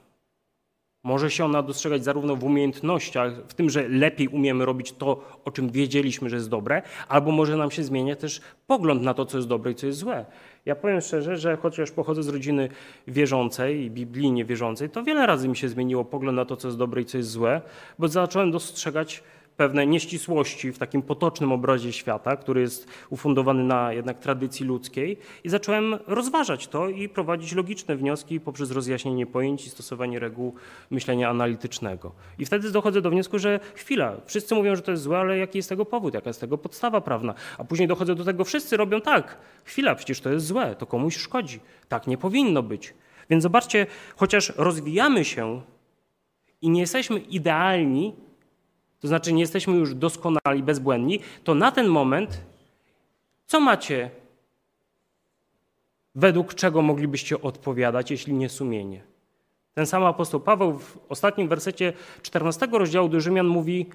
Może się ona dostrzegać zarówno w umiejętnościach, w tym, że lepiej umiemy robić to, o czym wiedzieliśmy, że jest dobre, albo może nam się zmieniać też pogląd na to, co jest dobre i co jest złe. Ja powiem szczerze, że chociaż pochodzę z rodziny wierzącej i biblijnie wierzącej, to wiele razy mi się zmieniło pogląd na to, co jest dobre i co jest złe, bo zacząłem dostrzegać pewne nieścisłości w takim potocznym obrazie świata, który jest ufundowany na jednak tradycji ludzkiej i zacząłem rozważać to i prowadzić logiczne wnioski poprzez rozjaśnienie pojęć i stosowanie reguł myślenia analitycznego. I wtedy dochodzę do wniosku, że chwila, wszyscy mówią, że to jest złe, ale jaki jest tego powód, jaka jest tego podstawa prawna? A później dochodzę do tego, wszyscy robią tak, chwila, przecież to jest złe, to komuś szkodzi. Tak nie powinno być. Więc zobaczcie, chociaż rozwijamy się i nie jesteśmy idealni, to znaczy nie jesteśmy już doskonali, bezbłędni, to na ten moment co macie, według czego moglibyście odpowiadać, jeśli nie sumienie? Ten sam apostoł Paweł w ostatnim wersecie 14 rozdziału do Rzymian mówi: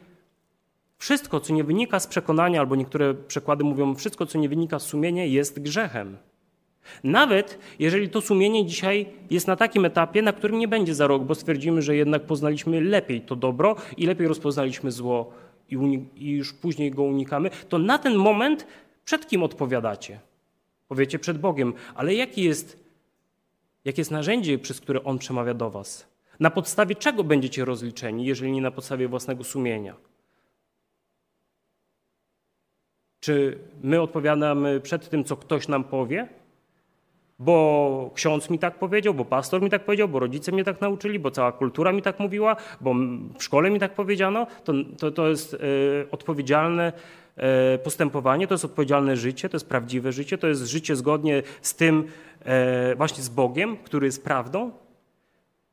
Wszystko, co nie wynika z przekonania, albo niektóre przekłady mówią, wszystko, co nie wynika z sumienia, jest grzechem. Nawet jeżeli to sumienie dzisiaj jest na takim etapie, na którym nie będzie za rok, bo stwierdzimy, że jednak poznaliśmy lepiej to dobro i lepiej rozpoznaliśmy zło i, i już później go unikamy, to na ten moment przed kim odpowiadacie? Powiecie przed Bogiem, ale jaki jest, jakie jest narzędzie, przez które On przemawia do Was? Na podstawie czego będziecie rozliczeni, jeżeli nie na podstawie własnego sumienia? Czy my odpowiadamy przed tym, co ktoś nam powie? Bo ksiądz mi tak powiedział, bo pastor mi tak powiedział, bo rodzice mnie tak nauczyli, bo cała kultura mi tak mówiła, bo w szkole mi tak powiedziano, to, to, to jest e, odpowiedzialne e, postępowanie, to jest odpowiedzialne życie, to jest prawdziwe życie, to jest życie zgodnie z tym e, właśnie z Bogiem, który jest prawdą?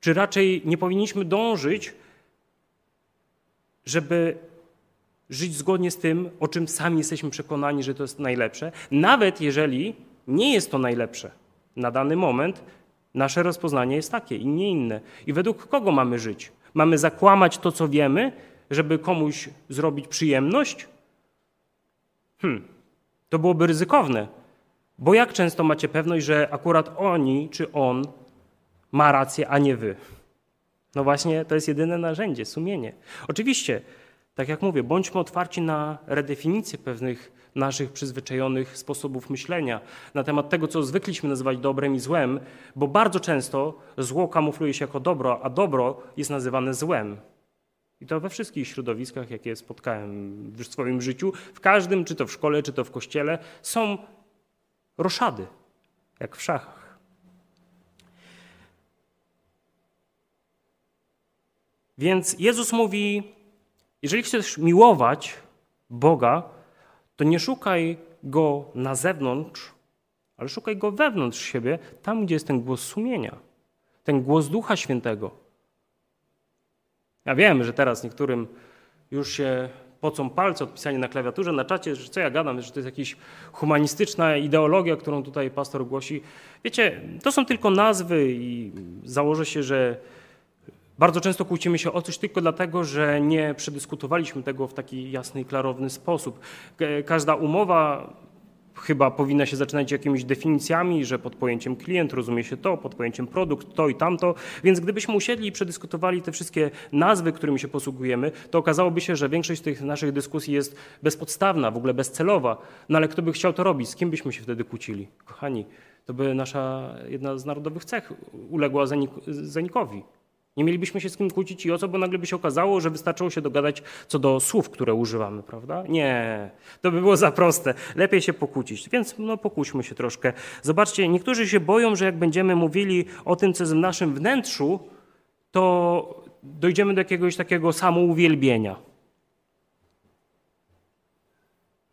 Czy raczej nie powinniśmy dążyć, żeby żyć zgodnie z tym, o czym sami jesteśmy przekonani, że to jest najlepsze, nawet jeżeli nie jest to najlepsze? Na dany moment nasze rozpoznanie jest takie i nie inne. I według kogo mamy żyć? Mamy zakłamać to, co wiemy, żeby komuś zrobić przyjemność? Hmm, to byłoby ryzykowne, bo jak często macie pewność, że akurat oni czy on ma rację, a nie wy? No właśnie, to jest jedyne narzędzie, sumienie. Oczywiście, tak jak mówię, bądźmy otwarci na redefinicję pewnych naszych przyzwyczajonych sposobów myślenia na temat tego, co zwykliśmy nazywać dobrem i złem, bo bardzo często zło kamufluje się jako dobro, a dobro jest nazywane złem. I to we wszystkich środowiskach, jakie spotkałem w swoim życiu, w każdym, czy to w szkole, czy to w kościele, są roszady, jak w szachach. Więc Jezus mówi: Jeżeli chcesz miłować Boga, to nie szukaj go na zewnątrz, ale szukaj go wewnątrz siebie, tam gdzie jest ten głos sumienia, ten głos Ducha Świętego. Ja wiem, że teraz niektórym już się pocą palce od pisania na klawiaturze, na czacie, że co ja gadam, że to jest jakaś humanistyczna ideologia, którą tutaj pastor głosi. Wiecie, to są tylko nazwy i założę się, że bardzo często kłócimy się o coś tylko dlatego, że nie przedyskutowaliśmy tego w taki jasny i klarowny sposób. Każda umowa chyba powinna się zaczynać jakimiś definicjami, że pod pojęciem klient rozumie się to, pod pojęciem produkt to i tamto. Więc gdybyśmy usiedli i przedyskutowali te wszystkie nazwy, którymi się posługujemy, to okazałoby się, że większość tych naszych dyskusji jest bezpodstawna, w ogóle bezcelowa. No ale kto by chciał to robić? Z kim byśmy się wtedy kłócili? Kochani, to by nasza jedna z narodowych cech uległa zanikowi. Nie mielibyśmy się z kim kłócić i o co, bo nagle by się okazało, że wystarczyło się dogadać co do słów, które używamy, prawda? Nie, to by było za proste. Lepiej się pokłócić. Więc no, pokłóćmy się troszkę. Zobaczcie, niektórzy się boją, że jak będziemy mówili o tym, co jest w naszym wnętrzu, to dojdziemy do jakiegoś takiego samouwielbienia.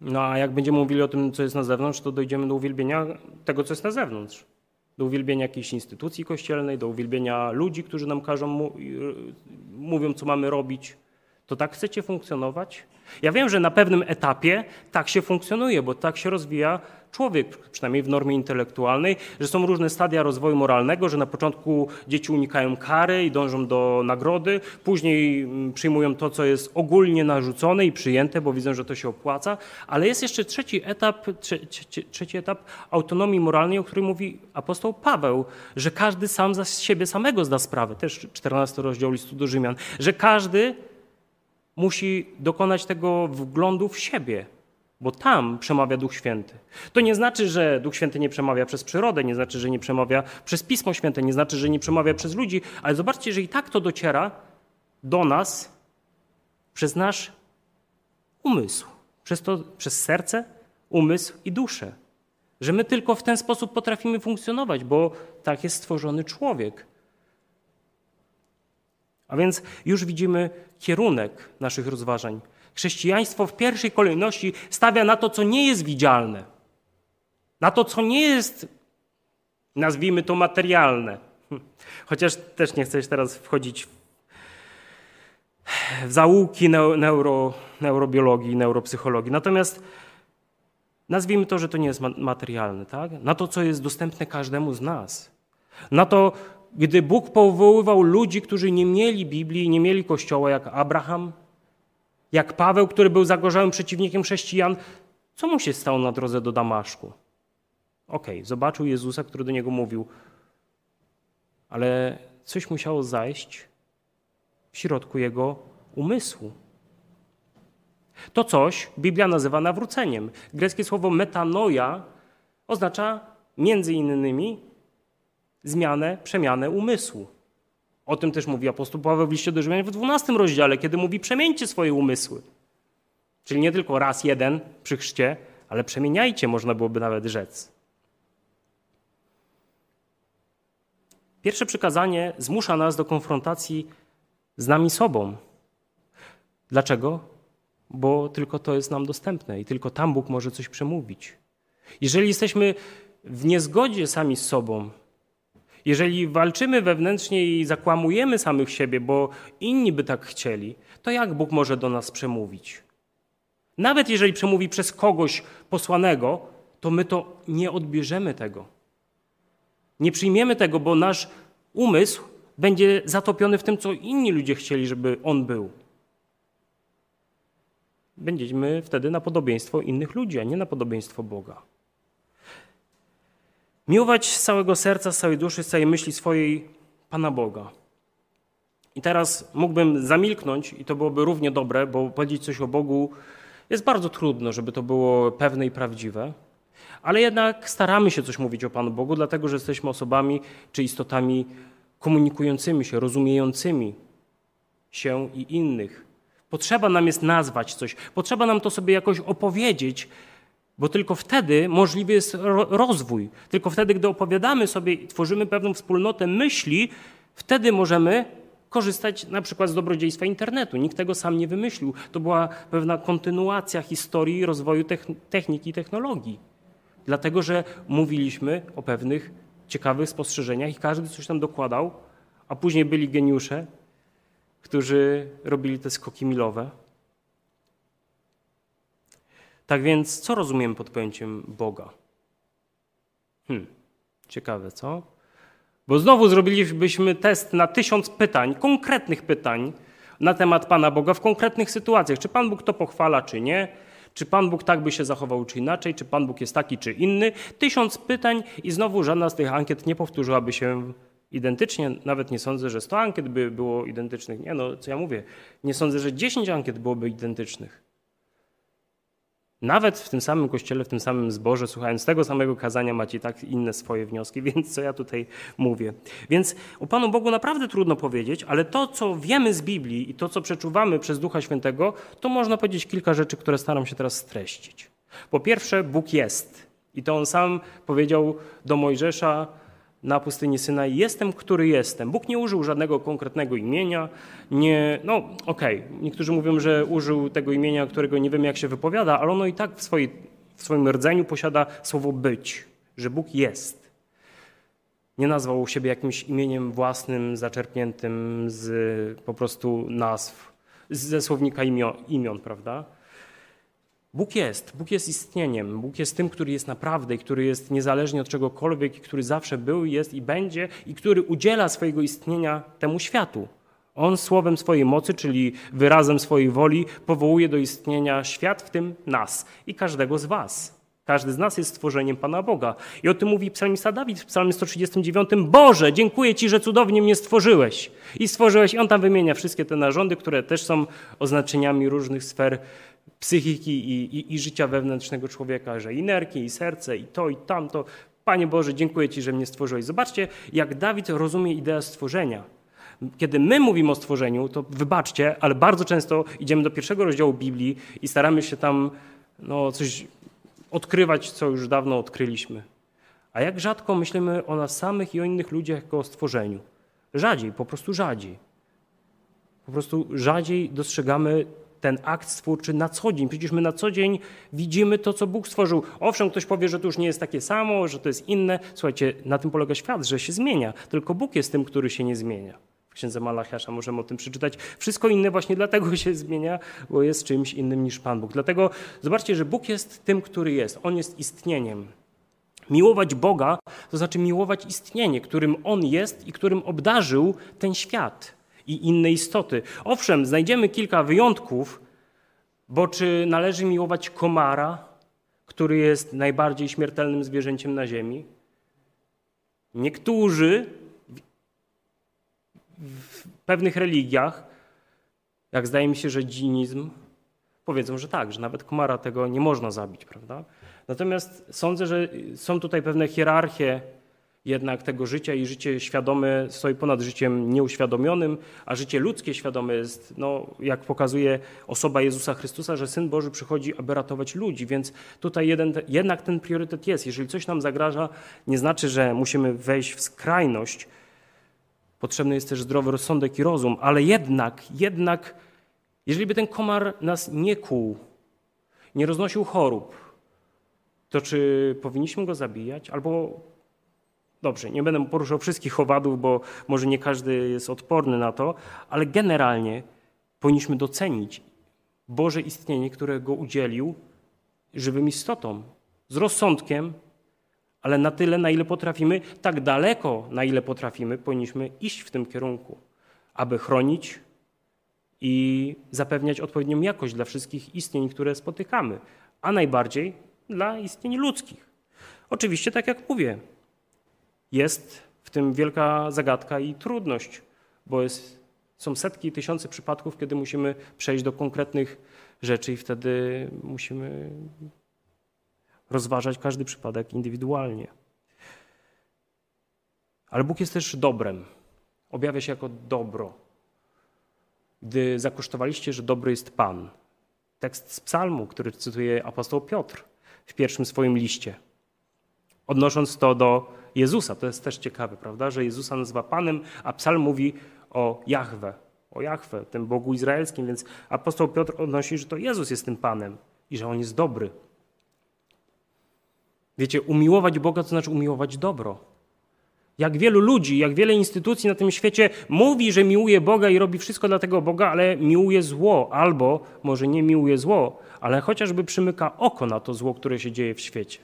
No a jak będziemy mówili o tym, co jest na zewnątrz, to dojdziemy do uwielbienia tego, co jest na zewnątrz do uwielbienia jakiejś instytucji kościelnej, do uwielbienia ludzi, którzy nam każą, mówią, co mamy robić. To tak chcecie funkcjonować? Ja wiem, że na pewnym etapie tak się funkcjonuje, bo tak się rozwija człowiek, przynajmniej w normie intelektualnej, że są różne stadia rozwoju moralnego, że na początku dzieci unikają kary i dążą do nagrody, później mm, przyjmują to, co jest ogólnie narzucone i przyjęte, bo widzą, że to się opłaca, ale jest jeszcze trzeci etap, trzeci, trzeci etap autonomii moralnej, o którym mówi apostoł Paweł, że każdy sam za siebie samego zda sprawę, też 14 rozdział listu do Rzymian, że każdy musi dokonać tego wglądu w siebie, bo tam przemawia Duch Święty. To nie znaczy, że Duch Święty nie przemawia przez przyrodę, nie znaczy, że nie przemawia przez Pismo Święte, nie znaczy, że nie przemawia przez ludzi, ale zobaczcie, że i tak to dociera do nas przez nasz umysł, przez, to, przez serce, umysł i duszę. Że my tylko w ten sposób potrafimy funkcjonować, bo tak jest stworzony człowiek. A więc już widzimy kierunek naszych rozważań. Chrześcijaństwo w pierwszej kolejności stawia na to, co nie jest widzialne, na to, co nie jest, nazwijmy to, materialne. Chociaż też nie chcę teraz wchodzić w zaułki neuro, neurobiologii, neuropsychologii. Natomiast nazwijmy to, że to nie jest materialne, tak? Na to, co jest dostępne każdemu z nas. Na to, gdy Bóg powoływał ludzi, którzy nie mieli Biblii, nie mieli Kościoła, jak Abraham, jak Paweł, który był zagorzałym przeciwnikiem chrześcijan, co mu się stało na drodze do Damaszku? Okej, okay, zobaczył Jezusa, który do niego mówił, ale coś musiało zajść w środku jego umysłu. To coś Biblia nazywa nawróceniem. Greckie słowo metanoia oznacza między innymi zmianę, przemianę umysłu. O tym też mówi apostoł Paweł w liście do Rzymian w 12 rozdziale, kiedy mówi przemieńcie swoje umysły. Czyli nie tylko raz jeden przy chrzcie, ale przemieniajcie, można byłoby nawet rzec. Pierwsze przykazanie zmusza nas do konfrontacji z nami sobą. Dlaczego? Bo tylko to jest nam dostępne i tylko tam Bóg może coś przemówić. Jeżeli jesteśmy w niezgodzie sami z sobą, jeżeli walczymy wewnętrznie i zakłamujemy samych siebie, bo inni by tak chcieli, to jak Bóg może do nas przemówić? Nawet jeżeli przemówi przez kogoś posłanego, to my to nie odbierzemy tego. Nie przyjmiemy tego, bo nasz umysł będzie zatopiony w tym, co inni ludzie chcieli, żeby on był. Będziemy wtedy na podobieństwo innych ludzi, a nie na podobieństwo Boga. Miłować z całego serca, z całej duszy, z całej myśli swojej Pana Boga. I teraz mógłbym zamilknąć i to byłoby równie dobre, bo powiedzieć coś o Bogu jest bardzo trudno, żeby to było pewne i prawdziwe. Ale jednak staramy się coś mówić o Panu Bogu, dlatego że jesteśmy osobami czy istotami komunikującymi się, rozumiejącymi się i innych. Potrzeba nam jest nazwać coś, potrzeba nam to sobie jakoś opowiedzieć, bo tylko wtedy możliwy jest rozwój. Tylko wtedy, gdy opowiadamy sobie, tworzymy pewną wspólnotę myśli, wtedy możemy korzystać na przykład z dobrodziejstwa internetu. Nikt tego sam nie wymyślił. To była pewna kontynuacja historii rozwoju techniki i technologii. Dlatego, że mówiliśmy o pewnych ciekawych spostrzeżeniach i każdy coś tam dokładał, a później byli geniusze, którzy robili te skoki milowe. Tak więc, co rozumiemy pod pojęciem Boga? Hmm, ciekawe, co? Bo znowu zrobilibyśmy test na tysiąc pytań, konkretnych pytań na temat Pana Boga w konkretnych sytuacjach. Czy Pan Bóg to pochwala, czy nie? Czy Pan Bóg tak by się zachował, czy inaczej? Czy Pan Bóg jest taki, czy inny? Tysiąc pytań i znowu żadna z tych ankiet nie powtórzyłaby się identycznie. Nawet nie sądzę, że 100 ankiet by było identycznych. Nie, no co ja mówię. Nie sądzę, że 10 ankiet byłoby identycznych. Nawet w tym samym kościele, w tym samym zborze, słuchając tego samego kazania, macie tak inne swoje wnioski, więc co ja tutaj mówię. Więc o Panu Bogu naprawdę trudno powiedzieć, ale to, co wiemy z Biblii i to, co przeczuwamy przez Ducha Świętego, to można powiedzieć kilka rzeczy, które staram się teraz streścić. Po pierwsze, Bóg jest. I to on sam powiedział do Mojżesza, na pustyni Synaj, jestem, który jestem. Bóg nie użył żadnego konkretnego imienia, nie, no okej, okay. niektórzy mówią, że użył tego imienia, którego nie wiem jak się wypowiada, ale ono i tak w, swojej, w swoim rdzeniu posiada słowo być, że Bóg jest. Nie nazwał siebie jakimś imieniem własnym, zaczerpniętym z po prostu nazw, ze słownika imion, imion prawda? Bóg jest, Bóg jest istnieniem, Bóg jest tym, który jest naprawdę i który jest niezależnie od czegokolwiek, i który zawsze był, jest i będzie, i który udziela swojego istnienia temu światu. On słowem swojej mocy, czyli wyrazem swojej woli, powołuje do istnienia świat, w tym nas i każdego z Was. Każdy z nas jest stworzeniem Pana Boga. I o tym mówi psalmista Dawid w psalmie 139. Boże, dziękuję Ci, że cudownie mnie stworzyłeś. I stworzyłeś, i on tam wymienia wszystkie te narządy, które też są oznaczeniami różnych sfer psychiki i, i, i życia wewnętrznego człowieka, że i nerki, i serce, i to, i tamto. Panie Boże, dziękuję Ci, że mnie stworzyłeś. Zobaczcie, jak Dawid rozumie ideę stworzenia. Kiedy my mówimy o stworzeniu, to wybaczcie, ale bardzo często idziemy do pierwszego rozdziału Biblii i staramy się tam no, coś odkrywać, co już dawno odkryliśmy. A jak rzadko myślimy o nas samych i o innych ludziach jako o stworzeniu? Rzadziej, po prostu rzadziej. Po prostu rzadziej dostrzegamy ten akt stwórczy na co dzień. Przecież my na co dzień widzimy to, co Bóg stworzył. Owszem, ktoś powie, że to już nie jest takie samo, że to jest inne. Słuchajcie, na tym polega świat, że się zmienia. Tylko Bóg jest tym, który się nie zmienia. W księdze Malachiasza możemy o tym przeczytać. Wszystko inne właśnie dlatego się zmienia, bo jest czymś innym niż Pan Bóg. Dlatego zobaczcie, że Bóg jest tym, który jest. On jest istnieniem. Miłować Boga to znaczy miłować istnienie, którym On jest i którym obdarzył ten świat i inne istoty. Owszem, znajdziemy kilka wyjątków, bo czy należy miłować komara, który jest najbardziej śmiertelnym zwierzęciem na Ziemi? Niektórzy w pewnych religiach, jak zdaje mi się, że dżinizm, powiedzą, że tak, że nawet komara tego nie można zabić, prawda? Natomiast sądzę, że są tutaj pewne hierarchie jednak tego życia i życie świadome stoi ponad życiem nieuświadomionym, a życie ludzkie świadome jest, no, jak pokazuje osoba Jezusa Chrystusa, że Syn Boży przychodzi, aby ratować ludzi, więc tutaj jeden, jednak ten priorytet jest. Jeżeli coś nam zagraża, nie znaczy, że musimy wejść w skrajność. Potrzebny jest też zdrowy rozsądek i rozum, ale jednak, jednak, jeżeli by ten komar nas nie kłuł, nie roznosił chorób, to czy powinniśmy go zabijać? Albo Dobrze, nie będę poruszał wszystkich owadów, bo może nie każdy jest odporny na to, ale generalnie powinniśmy docenić Boże istnienie, którego udzielił żywym istotom, z rozsądkiem, ale na tyle, na ile potrafimy, tak daleko, na ile potrafimy, powinniśmy iść w tym kierunku, aby chronić i zapewniać odpowiednią jakość dla wszystkich istnień, które spotykamy, a najbardziej dla istnień ludzkich. Oczywiście, tak jak mówię, jest w tym wielka zagadka i trudność, bo jest, są setki i tysiące przypadków, kiedy musimy przejść do konkretnych rzeczy i wtedy musimy rozważać każdy przypadek indywidualnie. Ale Bóg jest też dobrem. Objawia się jako dobro. Gdy zakosztowaliście, że dobry jest Pan. Tekst z psalmu, który cytuje apostoł Piotr w pierwszym swoim liście. Odnosząc to do Jezusa. To jest też ciekawe, prawda, że Jezusa nazywa Panem, a psalm mówi o Jahwe, o Jahwe, tym Bogu izraelskim, więc apostoł Piotr odnosi, że to Jezus jest tym Panem i że On jest dobry. Wiecie, umiłować Boga to znaczy umiłować dobro. Jak wielu ludzi, jak wiele instytucji na tym świecie mówi, że miłuje Boga i robi wszystko dla tego Boga, ale miłuje zło, albo może nie miłuje zło, ale chociażby przymyka oko na to zło, które się dzieje w świecie.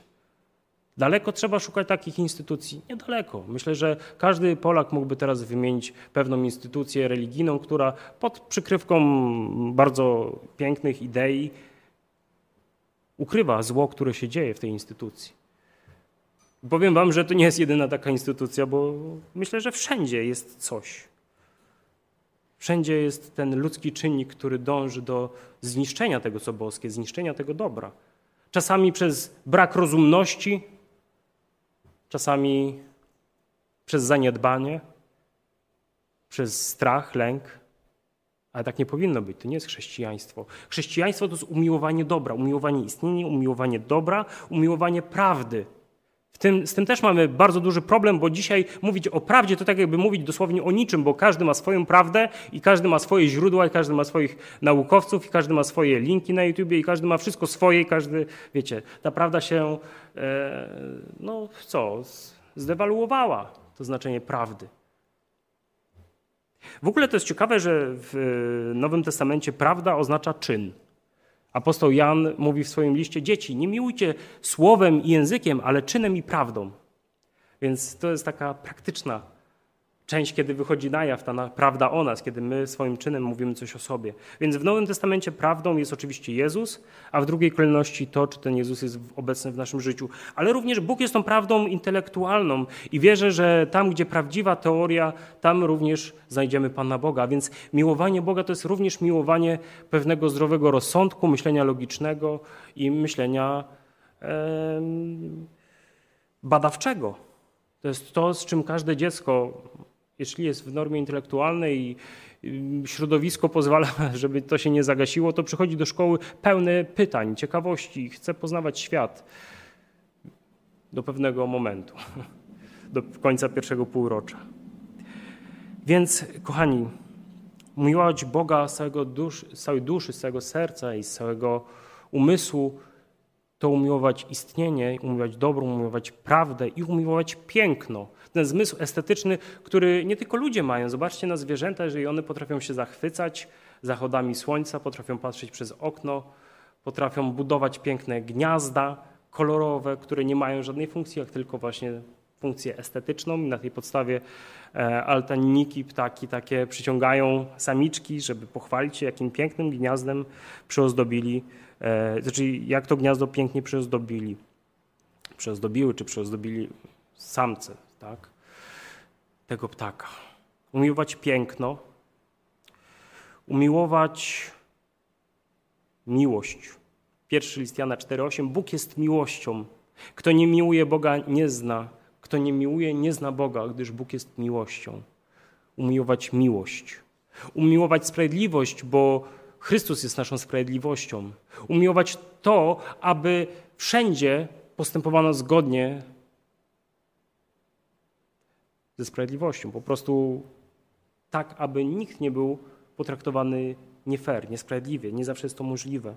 Daleko trzeba szukać takich instytucji? Niedaleko. Myślę, że każdy Polak mógłby teraz wymienić pewną instytucję religijną, która pod przykrywką bardzo pięknych idei ukrywa zło, które się dzieje w tej instytucji. Powiem Wam, że to nie jest jedyna taka instytucja, bo myślę, że wszędzie jest coś. Wszędzie jest ten ludzki czynnik, który dąży do zniszczenia tego, co boskie, zniszczenia tego dobra. Czasami przez brak rozumności, czasami przez zaniedbanie, przez strach, lęk. Ale tak nie powinno być. To nie jest chrześcijaństwo. Chrześcijaństwo to jest umiłowanie dobra, umiłowanie istnienia, umiłowanie dobra, umiłowanie prawdy. Tym, z tym też mamy bardzo duży problem, bo dzisiaj mówić o prawdzie to tak jakby mówić dosłownie o niczym, bo każdy ma swoją prawdę i każdy ma swoje źródła, i każdy ma swoich naukowców, i każdy ma swoje linki na YouTubie, i każdy ma wszystko swoje, i każdy, wiecie, ta prawda się, e, no co, zdewaluowała, to znaczenie prawdy. W ogóle to jest ciekawe, że w Nowym Testamencie prawda oznacza czyn. Apostoł Jan mówi w swoim liście: Dzieci, nie miłujcie słowem i językiem, ale czynem i prawdą. Więc to jest taka praktyczna część, kiedy wychodzi na jaw ta prawda o nas, kiedy my swoim czynem mówimy coś o sobie. Więc w Nowym Testamencie prawdą jest oczywiście Jezus, a w drugiej kolejności to, czy ten Jezus jest obecny w naszym życiu. Ale również Bóg jest tą prawdą intelektualną i wierzę, że tam, gdzie prawdziwa teoria, tam również znajdziemy Pana Boga. Więc miłowanie Boga to jest również miłowanie pewnego zdrowego rozsądku, myślenia logicznego i myślenia badawczego. To jest to, z czym każde dziecko jeśli jest w normie intelektualnej i środowisko pozwala, żeby to się nie zagasiło, to przychodzi do szkoły pełne pytań, ciekawości, chce poznawać świat do pewnego momentu, do końca pierwszego półrocza. Więc, kochani, miłować Boga z, całego dusz, z całej duszy, z całego serca i z całego umysłu to umiłować istnienie, umiłować dobro, umiłować prawdę i umiłować piękno ten zmysł estetyczny, który nie tylko ludzie mają. Zobaczcie na zwierzęta, jeżeli one potrafią się zachwycać zachodami słońca, potrafią patrzeć przez okno, potrafią budować piękne gniazda kolorowe, które nie mają żadnej funkcji, jak tylko właśnie funkcję estetyczną. Na tej podstawie e, altaniniki, ptaki takie przyciągają samiczki, żeby pochwalić się, jakim pięknym gniazdem przyozdobili, e, znaczy jak to gniazdo pięknie przyozdobili. Przyozdobiły czy przyozdobili samce tak, tego ptaka. Umiłować piękno, umiłować miłość. Pierwszy list Jana 4,8. Bóg jest miłością. Kto nie miłuje Boga, nie zna. Kto nie miłuje, nie zna Boga, gdyż Bóg jest miłością. Umiłować miłość. Umiłować sprawiedliwość, bo Chrystus jest naszą sprawiedliwością. Umiłować to, aby wszędzie postępowano zgodnie ze sprawiedliwością. Po prostu tak, aby nikt nie był potraktowany nie fair, niesprawiedliwie. Nie zawsze jest to możliwe.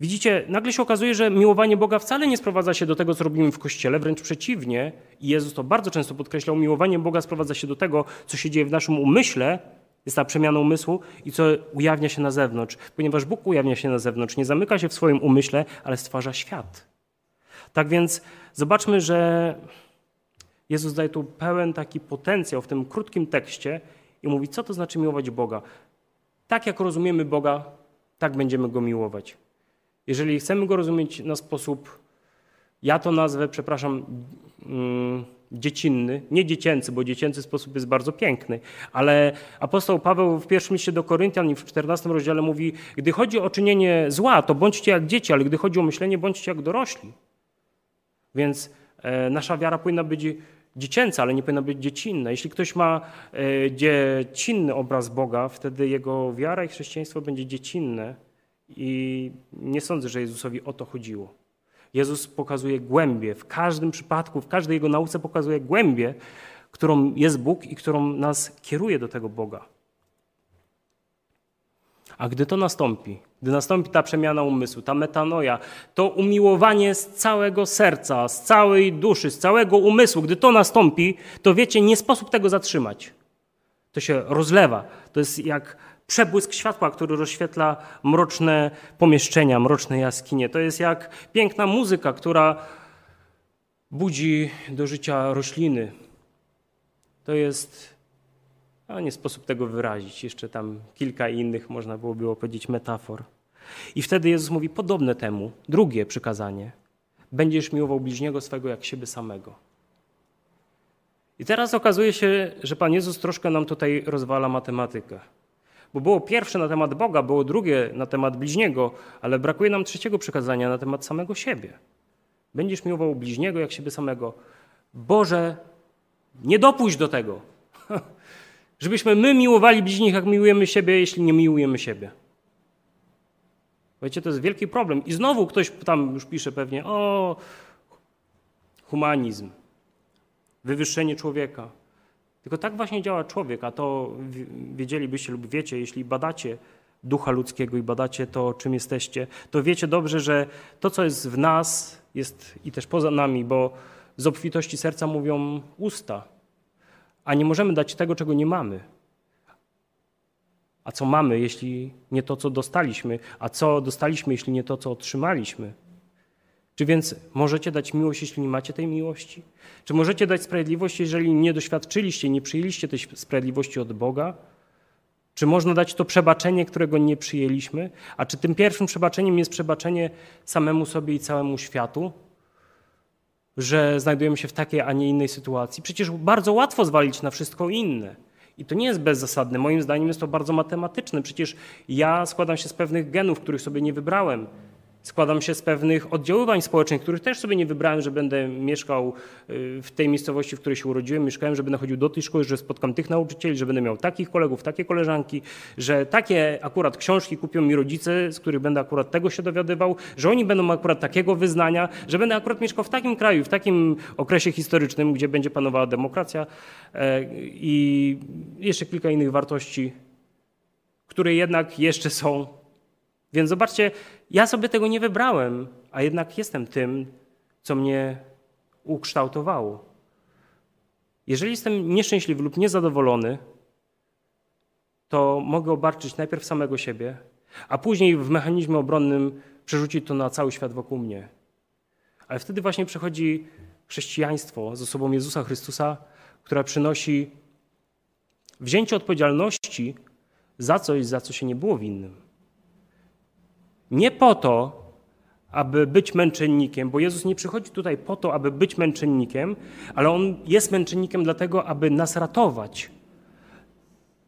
Widzicie, nagle się okazuje, że miłowanie Boga wcale nie sprowadza się do tego, co robimy w Kościele, wręcz przeciwnie. I Jezus to bardzo często podkreślał, miłowanie Boga sprowadza się do tego, co się dzieje w naszym umyśle, jest ta przemiana umysłu i co ujawnia się na zewnątrz. Ponieważ Bóg ujawnia się na zewnątrz, nie zamyka się w swoim umyśle, ale stwarza świat. Tak więc zobaczmy, że Jezus daje tu pełen taki potencjał w tym krótkim tekście i mówi, co to znaczy miłować Boga. Tak jak rozumiemy Boga, tak będziemy Go miłować. Jeżeli chcemy Go rozumieć na sposób, ja to nazwę, przepraszam, mm, dziecinny, nie dziecięcy, bo dziecięcy sposób jest bardzo piękny, ale apostoł Paweł w pierwszym liście do Koryntian i w 14 rozdziale mówi, gdy chodzi o czynienie zła, to bądźcie jak dzieci, ale gdy chodzi o myślenie, bądźcie jak dorośli. Więc e, nasza wiara powinna być dziecięca, ale nie powinna być dziecinna. Jeśli ktoś ma e, dziecinny obraz Boga, wtedy jego wiara i chrześcijaństwo będzie dziecinne i nie sądzę, że Jezusowi o to chodziło. Jezus pokazuje głębie, w każdym przypadku, w każdej jego nauce pokazuje głębie, którą jest Bóg i którą nas kieruje do tego Boga. A gdy to nastąpi, gdy nastąpi ta przemiana umysłu, ta metanoja, to umiłowanie z całego serca, z całej duszy, z całego umysłu, gdy to nastąpi, to wiecie, nie sposób tego zatrzymać. To się rozlewa. To jest jak przebłysk światła, który rozświetla mroczne pomieszczenia, mroczne jaskinie. To jest jak piękna muzyka, która budzi do życia rośliny. To jest a nie sposób tego wyrazić. Jeszcze tam kilka innych można byłoby opowiedzieć metafor. I wtedy Jezus mówi podobne temu, drugie przykazanie. Będziesz miłował bliźniego swego jak siebie samego. I teraz okazuje się, że Pan Jezus troszkę nam tutaj rozwala matematykę. Bo było pierwsze na temat Boga, było drugie na temat bliźniego, ale brakuje nam trzeciego przykazania na temat samego siebie. Będziesz miłował bliźniego jak siebie samego. Boże, nie dopuść do tego. Żebyśmy my miłowali bliźnich, jak miłujemy siebie, jeśli nie miłujemy siebie. Wiecie, to jest wielki problem. I znowu ktoś tam już pisze pewnie, o, humanizm, wywyższenie człowieka. Tylko tak właśnie działa człowiek, a to wiedzielibyście lub wiecie, jeśli badacie ducha ludzkiego i badacie to, czym jesteście, to wiecie dobrze, że to, co jest w nas, jest i też poza nami, bo z obfitości serca mówią usta a nie możemy dać tego, czego nie mamy. A co mamy, jeśli nie to, co dostaliśmy? A co dostaliśmy, jeśli nie to, co otrzymaliśmy? Czy więc możecie dać miłość, jeśli nie macie tej miłości? Czy możecie dać sprawiedliwość, jeżeli nie doświadczyliście, nie przyjęliście tej sprawiedliwości od Boga? Czy można dać to przebaczenie, którego nie przyjęliśmy? A czy tym pierwszym przebaczeniem jest przebaczenie samemu sobie i całemu światu? Że znajdujemy się w takiej, a nie innej sytuacji. Przecież bardzo łatwo zwalić na wszystko inne. I to nie jest bezzasadne. Moim zdaniem jest to bardzo matematyczne. Przecież ja składam się z pewnych genów, których sobie nie wybrałem. Składam się z pewnych oddziaływań społecznych, których też sobie nie wybrałem, że będę mieszkał y, w tej miejscowości, w której się urodziłem, mieszkałem, że będę chodził do tej szkoły, że spotkam tych nauczycieli, że będę miał takich kolegów, takie koleżanki, że takie akurat książki kupią mi rodzice, z których będę akurat tego się dowiadywał, że oni będą akurat takiego wyznania, że będę akurat mieszkał w takim kraju, w takim okresie historycznym, gdzie będzie panowała demokracja. E, i jeszcze kilka innych wartości, które jednak jeszcze są więc zobaczcie, ja sobie tego nie wybrałem, a jednak jestem tym, co mnie ukształtowało. Jeżeli jestem nieszczęśliwy lub niezadowolony, to mogę obarczyć najpierw samego siebie, a później w mechanizmie obronnym przerzucić to na cały świat wokół mnie. Ale wtedy właśnie przychodzi chrześcijaństwo z osobą Jezusa Chrystusa, która przynosi wzięcie odpowiedzialności za coś, za co się nie było winnym. Nie po to, aby być męczennikiem, bo Jezus nie przychodzi tutaj po to, aby być męczennikiem, ale On jest męczennikiem dlatego, aby nas ratować.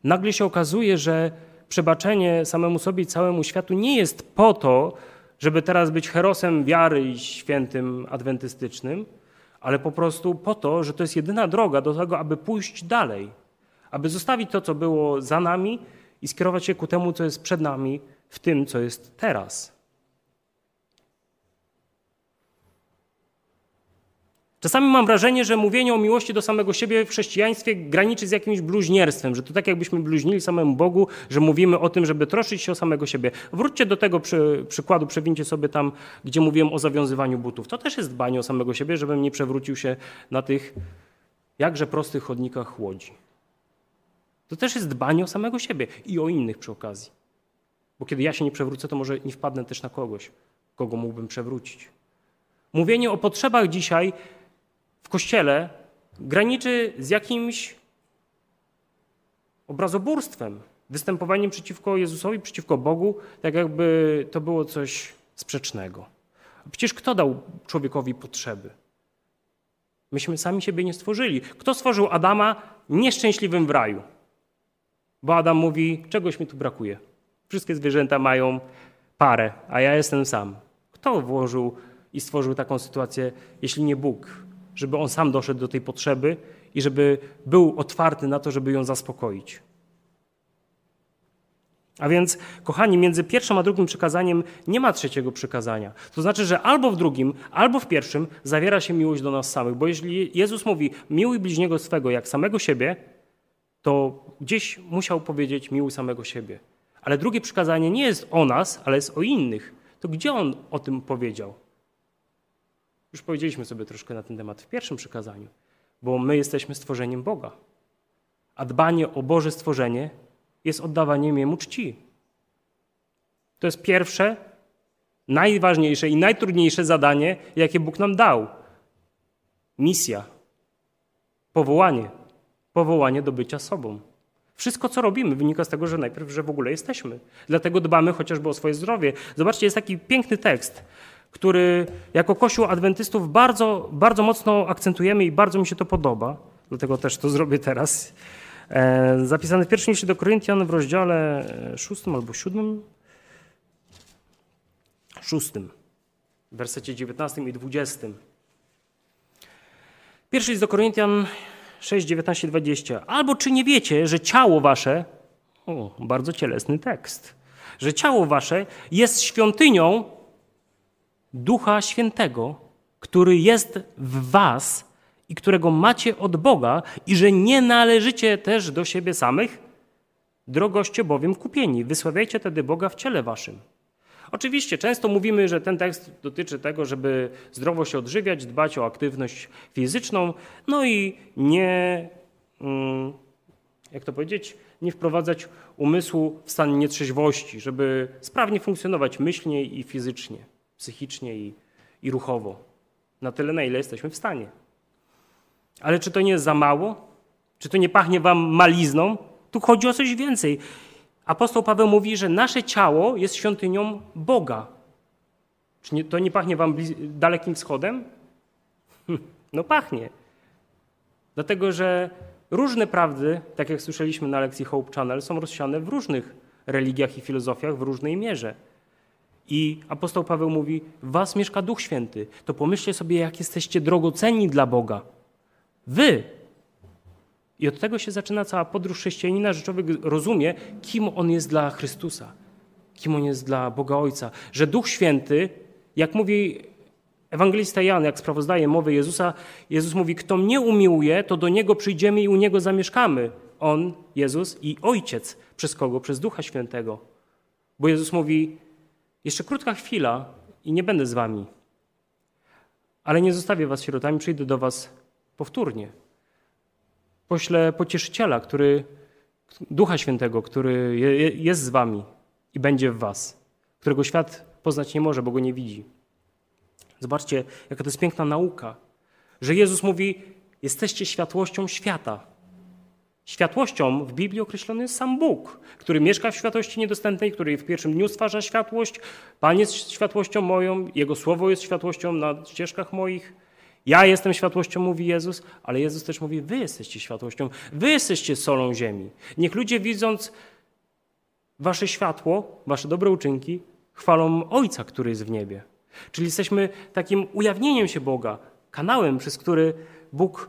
Nagle się okazuje, że przebaczenie samemu sobie i całemu światu nie jest po to, żeby teraz być herosem wiary i świętym adwentystycznym, ale po prostu po to, że to jest jedyna droga do tego, aby pójść dalej, aby zostawić to, co było za nami i skierować się ku temu, co jest przed nami, w tym, co jest teraz. Czasami mam wrażenie, że mówienie o miłości do samego siebie w chrześcijaństwie graniczy z jakimś bluźnierstwem, że to tak jakbyśmy bluźnili samemu Bogu, że mówimy o tym, żeby troszczyć się o samego siebie. Wróćcie do tego przy, przykładu, przewincie sobie tam, gdzie mówiłem o zawiązywaniu butów. To też jest dbanie o samego siebie, żebym nie przewrócił się na tych jakże prostych chodnikach łodzi. To też jest dbanie o samego siebie i o innych przy okazji. Bo kiedy ja się nie przewrócę, to może nie wpadnę też na kogoś, kogo mógłbym przewrócić. Mówienie o potrzebach dzisiaj w kościele graniczy z jakimś obrazoburstwem, występowaniem przeciwko Jezusowi, przeciwko Bogu, tak jakby to było coś sprzecznego. Przecież kto dał człowiekowi potrzeby? Myśmy sami siebie nie stworzyli. Kto stworzył Adama nieszczęśliwym w raju? Bo Adam mówi, czegoś mi tu brakuje. Wszystkie zwierzęta mają parę, a ja jestem sam. Kto włożył i stworzył taką sytuację, jeśli nie Bóg? Żeby on sam doszedł do tej potrzeby i żeby był otwarty na to, żeby ją zaspokoić. A więc, kochani, między pierwszym a drugim przykazaniem nie ma trzeciego przykazania. To znaczy, że albo w drugim, albo w pierwszym zawiera się miłość do nas samych. Bo jeśli Jezus mówi, miłuj bliźniego swego jak samego siebie, to gdzieś musiał powiedzieć, miłuj samego siebie. Ale drugie przykazanie nie jest o nas, ale jest o innych. To gdzie on o tym powiedział? Już powiedzieliśmy sobie troszkę na ten temat w pierwszym przykazaniu, bo my jesteśmy stworzeniem Boga. A dbanie o Boże stworzenie jest oddawaniem Jemu czci. To jest pierwsze, najważniejsze i najtrudniejsze zadanie, jakie Bóg nam dał. Misja, powołanie, powołanie do bycia sobą. Wszystko, co robimy, wynika z tego, że najpierw, że w ogóle jesteśmy. Dlatego dbamy chociażby o swoje zdrowie. Zobaczcie, jest taki piękny tekst, który jako Kościół Adwentystów bardzo, bardzo mocno akcentujemy i bardzo mi się to podoba. Dlatego też to zrobię teraz. E, zapisany w pierwszym liście do Koryntian w rozdziale e, szóstym albo siódmym. Szóstym, w wersecie 19 i 20. Pierwszy list do Koryntian 6, 19, 20. Albo czy nie wiecie, że ciało wasze, o, bardzo cielesny tekst, że ciało wasze jest świątynią Ducha Świętego, który jest w was i którego macie od Boga i że nie należycie też do siebie samych? Drogoście bowiem kupieni. Wysławiajcie tedy Boga w ciele waszym. Oczywiście często mówimy, że ten tekst dotyczy tego, żeby zdrowo się odżywiać, dbać o aktywność fizyczną, no i nie, mm, jak to powiedzieć, nie wprowadzać umysłu w stan nietrzeźwości, żeby sprawnie funkcjonować myślnie i fizycznie, psychicznie i, i ruchowo. Na tyle, na ile jesteśmy w stanie. Ale czy to nie jest za mało? Czy to nie pachnie wam malizną? Tu chodzi o coś więcej. Apostoł Paweł mówi, że nasze ciało jest świątynią Boga. Czy nie, to nie pachnie wam dalekim wschodem? No pachnie. Dlatego, że różne prawdy, tak jak słyszeliśmy na lekcji Hope Channel, są rozsiane w różnych religiach i filozofiach w różnej mierze. I apostoł Paweł mówi: was mieszka Duch Święty. To pomyślcie sobie, jak jesteście drogocenni dla Boga. Wy. I od tego się zaczyna cała podróż chrześcijanina, że człowiek rozumie, kim on jest dla Chrystusa, kim on jest dla Boga Ojca. Że Duch Święty, jak mówi ewangelista Jan, jak sprawozdaje mowy Jezusa, Jezus mówi, kto mnie umiłuje, to do Niego przyjdziemy i u Niego zamieszkamy. On, Jezus i Ojciec. Przez kogo? Przez Ducha Świętego. Bo Jezus mówi, jeszcze krótka chwila i nie będę z wami. Ale nie zostawię was sierotami, przyjdę do was powtórnie. Poślę pocieszyciela, który, Ducha Świętego, który jest z wami i będzie w was, którego świat poznać nie może, bo go nie widzi. Zobaczcie, jaka to jest piękna nauka, że Jezus mówi: Jesteście światłością świata. Światłością w Biblii określony jest sam Bóg, który mieszka w światłości niedostępnej, który w pierwszym dniu stwarza światłość. Pan jest światłością moją, Jego słowo jest światłością na ścieżkach moich. Ja jestem światłością, mówi Jezus, ale Jezus też mówi: Wy jesteście światłością, wy jesteście solą ziemi. Niech ludzie widząc wasze światło, wasze dobre uczynki, chwalą Ojca, który jest w niebie. Czyli jesteśmy takim ujawnieniem się Boga, kanałem, przez który Bóg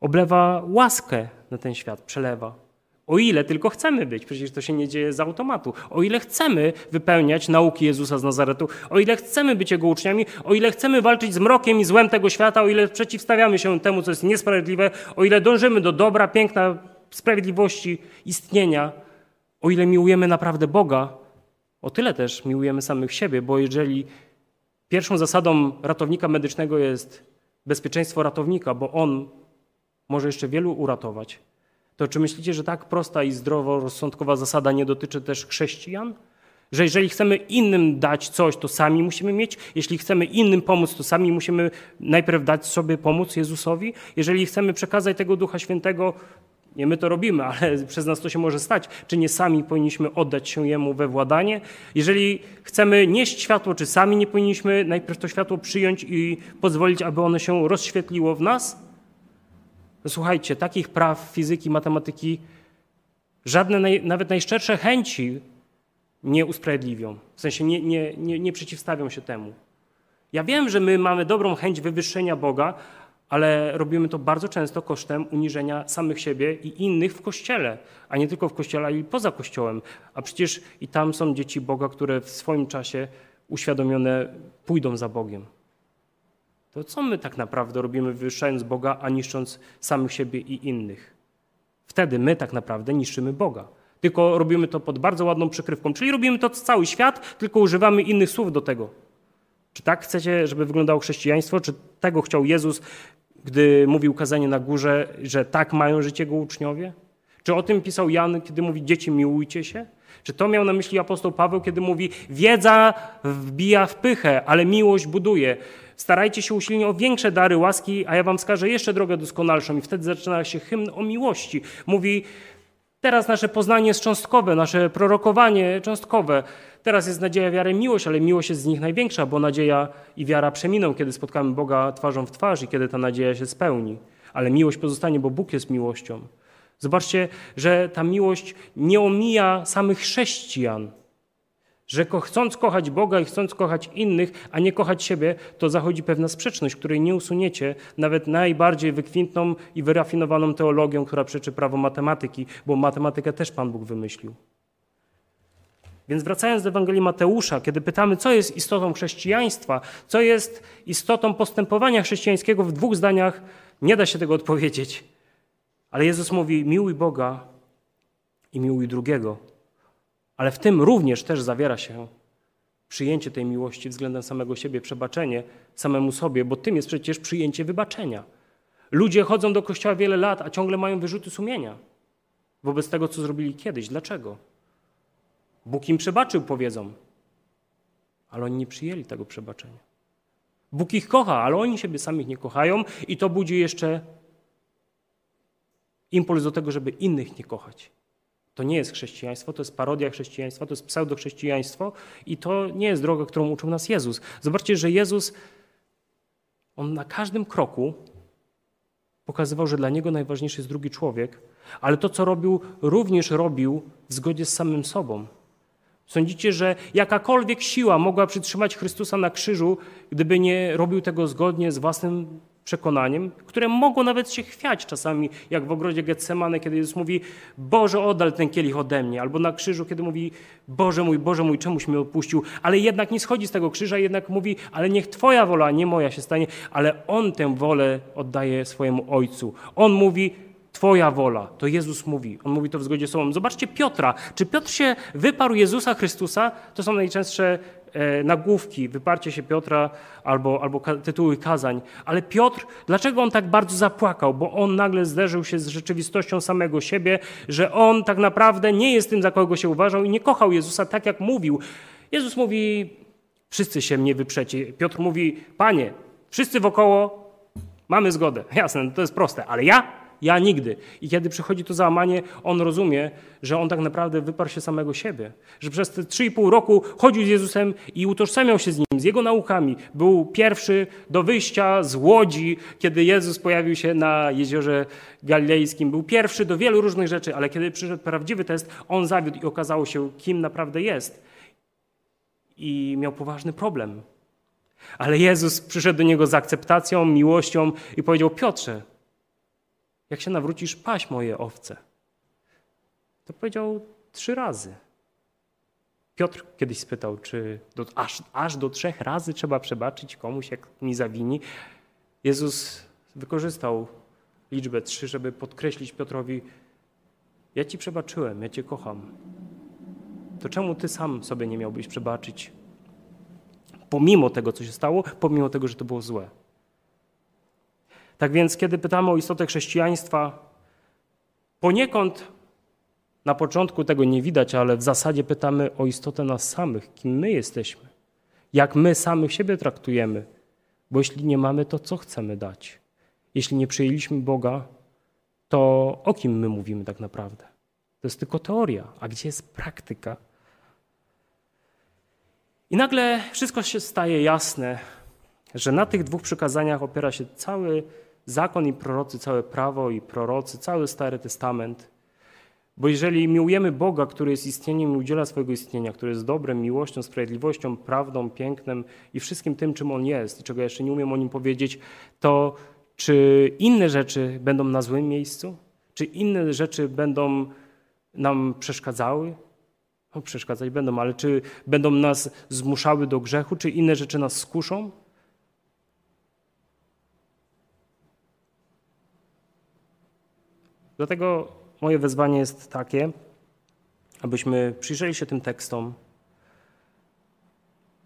oblewa łaskę na ten świat, przelewa. O ile tylko chcemy być, przecież to się nie dzieje z automatu. O ile chcemy wypełniać nauki Jezusa z Nazaretu, o ile chcemy być Jego uczniami, o ile chcemy walczyć z mrokiem i złem tego świata, o ile przeciwstawiamy się temu, co jest niesprawiedliwe, o ile dążymy do dobra, piękna, sprawiedliwości, istnienia, o ile miłujemy naprawdę Boga, o tyle też miłujemy samych siebie, bo jeżeli pierwszą zasadą ratownika medycznego jest bezpieczeństwo ratownika, bo on może jeszcze wielu uratować, to czy myślicie, że tak prosta i zdroworozsądkowa zasada nie dotyczy też chrześcijan? Że jeżeli chcemy innym dać coś, to sami musimy mieć. Jeśli chcemy innym pomóc, to sami musimy najpierw dać sobie pomóc Jezusowi. Jeżeli chcemy przekazać tego Ducha Świętego, nie my to robimy, ale przez nas to się może stać. Czy nie sami powinniśmy oddać się Jemu we władanie? Jeżeli chcemy nieść światło, czy sami nie powinniśmy najpierw to światło przyjąć i pozwolić, aby ono się rozświetliło w nas? Słuchajcie, takich praw fizyki, matematyki żadne, naj, nawet najszczersze chęci nie usprawiedliwią. W sensie nie, nie, nie, nie przeciwstawią się temu. Ja wiem, że my mamy dobrą chęć wywyższenia Boga, ale robimy to bardzo często kosztem uniżenia samych siebie i innych w kościele, a nie tylko w kościele, ale i poza kościołem. A przecież i tam są dzieci Boga, które w swoim czasie uświadomione pójdą za Bogiem. To co my tak naprawdę robimy, wywyższając Boga, a niszcząc samych siebie i innych? Wtedy my tak naprawdę niszczymy Boga. Tylko robimy to pod bardzo ładną przykrywką. Czyli robimy to cały świat, tylko używamy innych słów do tego. Czy tak chcecie, żeby wyglądało chrześcijaństwo? Czy tego chciał Jezus, gdy mówił kazanie na górze, że tak mają żyć jego uczniowie? Czy o tym pisał Jan, kiedy mówi dzieci miłujcie się? Czy to miał na myśli apostoł Paweł, kiedy mówi wiedza wbija w pychę, ale miłość buduje? Starajcie się usilnie o większe dary łaski, a ja wam wskażę jeszcze drogę doskonalszą. I wtedy zaczyna się hymn o miłości. Mówi, teraz nasze poznanie jest cząstkowe, nasze prorokowanie cząstkowe. Teraz jest nadzieja, wiara i miłość, ale miłość jest z nich największa, bo nadzieja i wiara przeminą, kiedy spotkamy Boga twarzą w twarz i kiedy ta nadzieja się spełni. Ale miłość pozostanie, bo Bóg jest miłością. Zobaczcie, że ta miłość nie omija samych chrześcijan. Że chcąc kochać Boga i chcąc kochać innych, a nie kochać siebie, to zachodzi pewna sprzeczność, której nie usuniecie nawet najbardziej wykwintną i wyrafinowaną teologią, która przeczy prawo matematyki, bo matematykę też Pan Bóg wymyślił. Więc wracając do Ewangelii Mateusza, kiedy pytamy, co jest istotą chrześcijaństwa, co jest istotą postępowania chrześcijańskiego, w dwóch zdaniach nie da się tego odpowiedzieć. Ale Jezus mówi: miłuj Boga i miłuj drugiego. Ale w tym również też zawiera się przyjęcie tej miłości względem samego siebie, przebaczenie samemu sobie, bo tym jest przecież przyjęcie wybaczenia. Ludzie chodzą do kościoła wiele lat, a ciągle mają wyrzuty sumienia wobec tego, co zrobili kiedyś. Dlaczego? Bóg im przebaczył, powiedzą, ale oni nie przyjęli tego przebaczenia. Bóg ich kocha, ale oni siebie samych nie kochają i to budzi jeszcze impuls do tego, żeby innych nie kochać. To nie jest chrześcijaństwo, to jest parodia chrześcijaństwa, to jest pseudochrześcijaństwo i to nie jest droga, którą uczył nas Jezus. Zobaczcie, że Jezus, on na każdym kroku pokazywał, że dla niego najważniejszy jest drugi człowiek, ale to, co robił, również robił w zgodzie z samym sobą. Sądzicie, że jakakolwiek siła mogła przytrzymać Chrystusa na krzyżu, gdyby nie robił tego zgodnie z własnym przekonaniem, które mogło nawet się chwiać czasami, jak w ogrodzie Getsemane, kiedy Jezus mówi, Boże, oddal ten kielich ode mnie, albo na krzyżu, kiedy mówi, Boże mój, Boże mój, czemuś mnie opuścił, ale jednak nie schodzi z tego krzyża, jednak mówi, ale niech Twoja wola, nie moja się stanie, ale On tę wolę oddaje swojemu Ojcu. On mówi, Twoja wola. To Jezus mówi. On mówi to w zgodzie z sobą. Zobaczcie Piotra. Czy Piotr się wyparł Jezusa Chrystusa? To są najczęstsze nagłówki, wyparcie się Piotra albo, albo tytuły kazań. Ale Piotr, dlaczego on tak bardzo zapłakał? Bo on nagle zderzył się z rzeczywistością samego siebie, że on tak naprawdę nie jest tym, za kogo się uważał i nie kochał Jezusa tak, jak mówił. Jezus mówi, wszyscy się mnie wyprzecie. Piotr mówi, panie, wszyscy wokoło mamy zgodę. Jasne, to jest proste, ale ja ja nigdy. I kiedy przychodzi to załamanie, on rozumie, że on tak naprawdę wyparł się samego siebie. Że przez te 3,5 roku chodził z Jezusem i utożsamiał się z nim, z jego naukami. Był pierwszy do wyjścia z łodzi, kiedy Jezus pojawił się na jeziorze galilejskim. Był pierwszy do wielu różnych rzeczy, ale kiedy przyszedł prawdziwy test, on zawiódł i okazało się, kim naprawdę jest. I miał poważny problem. Ale Jezus przyszedł do niego z akceptacją, miłością i powiedział: Piotrze, jak się nawrócisz, paś moje owce. To powiedział trzy razy. Piotr kiedyś spytał, czy do, aż, aż do trzech razy trzeba przebaczyć komuś, jak mi zawini. Jezus wykorzystał liczbę trzy, żeby podkreślić Piotrowi, ja ci przebaczyłem, ja cię kocham. To czemu ty sam sobie nie miałbyś przebaczyć? Pomimo tego, co się stało, pomimo tego, że to było złe. Tak więc, kiedy pytamy o istotę chrześcijaństwa, poniekąd na początku tego nie widać, ale w zasadzie pytamy o istotę nas samych, kim my jesteśmy, jak my samych siebie traktujemy, bo jeśli nie mamy, to co chcemy dać? Jeśli nie przyjęliśmy Boga, to o kim my mówimy tak naprawdę? To jest tylko teoria, a gdzie jest praktyka? I nagle wszystko się staje jasne, że na tych dwóch przykazaniach opiera się cały zakon i prorocy, całe prawo i prorocy, cały Stary Testament. Bo jeżeli miłujemy Boga, który jest istnieniem i udziela swojego istnienia, który jest dobrem, miłością, sprawiedliwością, prawdą, pięknem i wszystkim tym, czym On jest, i czego jeszcze nie umiem o Nim powiedzieć, to Czy inne rzeczy będą na złym miejscu? Czy inne rzeczy będą nam przeszkadzały? No, przeszkadzać będą, ale czy będą nas zmuszały do grzechu, czy inne rzeczy nas skuszą? Dlatego moje wezwanie jest takie, abyśmy przyjrzeli się tym tekstom.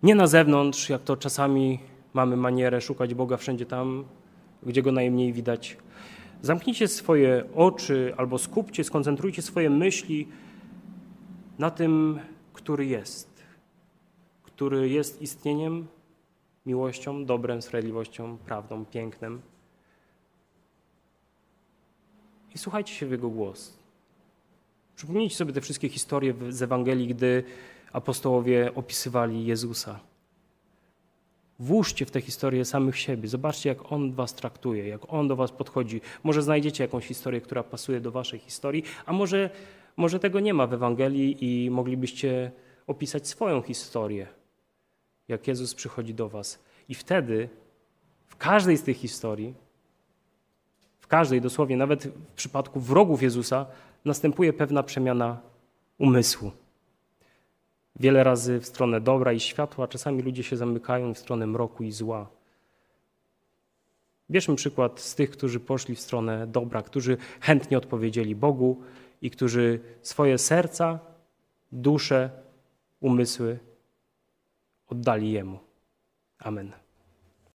Nie na zewnątrz, jak to czasami mamy manierę szukać Boga wszędzie tam, gdzie go najmniej widać. Zamknijcie swoje oczy albo skupcie, skoncentrujcie swoje myśli na tym, który jest, który jest istnieniem, miłością, dobrem, sprawiedliwością, prawdą, pięknem. I słuchajcie się w Jego głos. Przypomnijcie sobie te wszystkie historie z Ewangelii, gdy apostołowie opisywali Jezusa. Włóżcie w te historie samych siebie. Zobaczcie, jak On was traktuje, jak On do was podchodzi. Może znajdziecie jakąś historię, która pasuje do waszej historii, a może, może tego nie ma w Ewangelii i moglibyście opisać swoją historię, jak Jezus przychodzi do was. I wtedy w każdej z tych historii, w każdej dosłownie, nawet w przypadku wrogów Jezusa, następuje pewna przemiana umysłu. Wiele razy w stronę dobra i światła, czasami ludzie się zamykają w stronę mroku i zła. Bierzmy przykład z tych, którzy poszli w stronę dobra, którzy chętnie odpowiedzieli Bogu i którzy swoje serca, dusze, umysły oddali Jemu. Amen.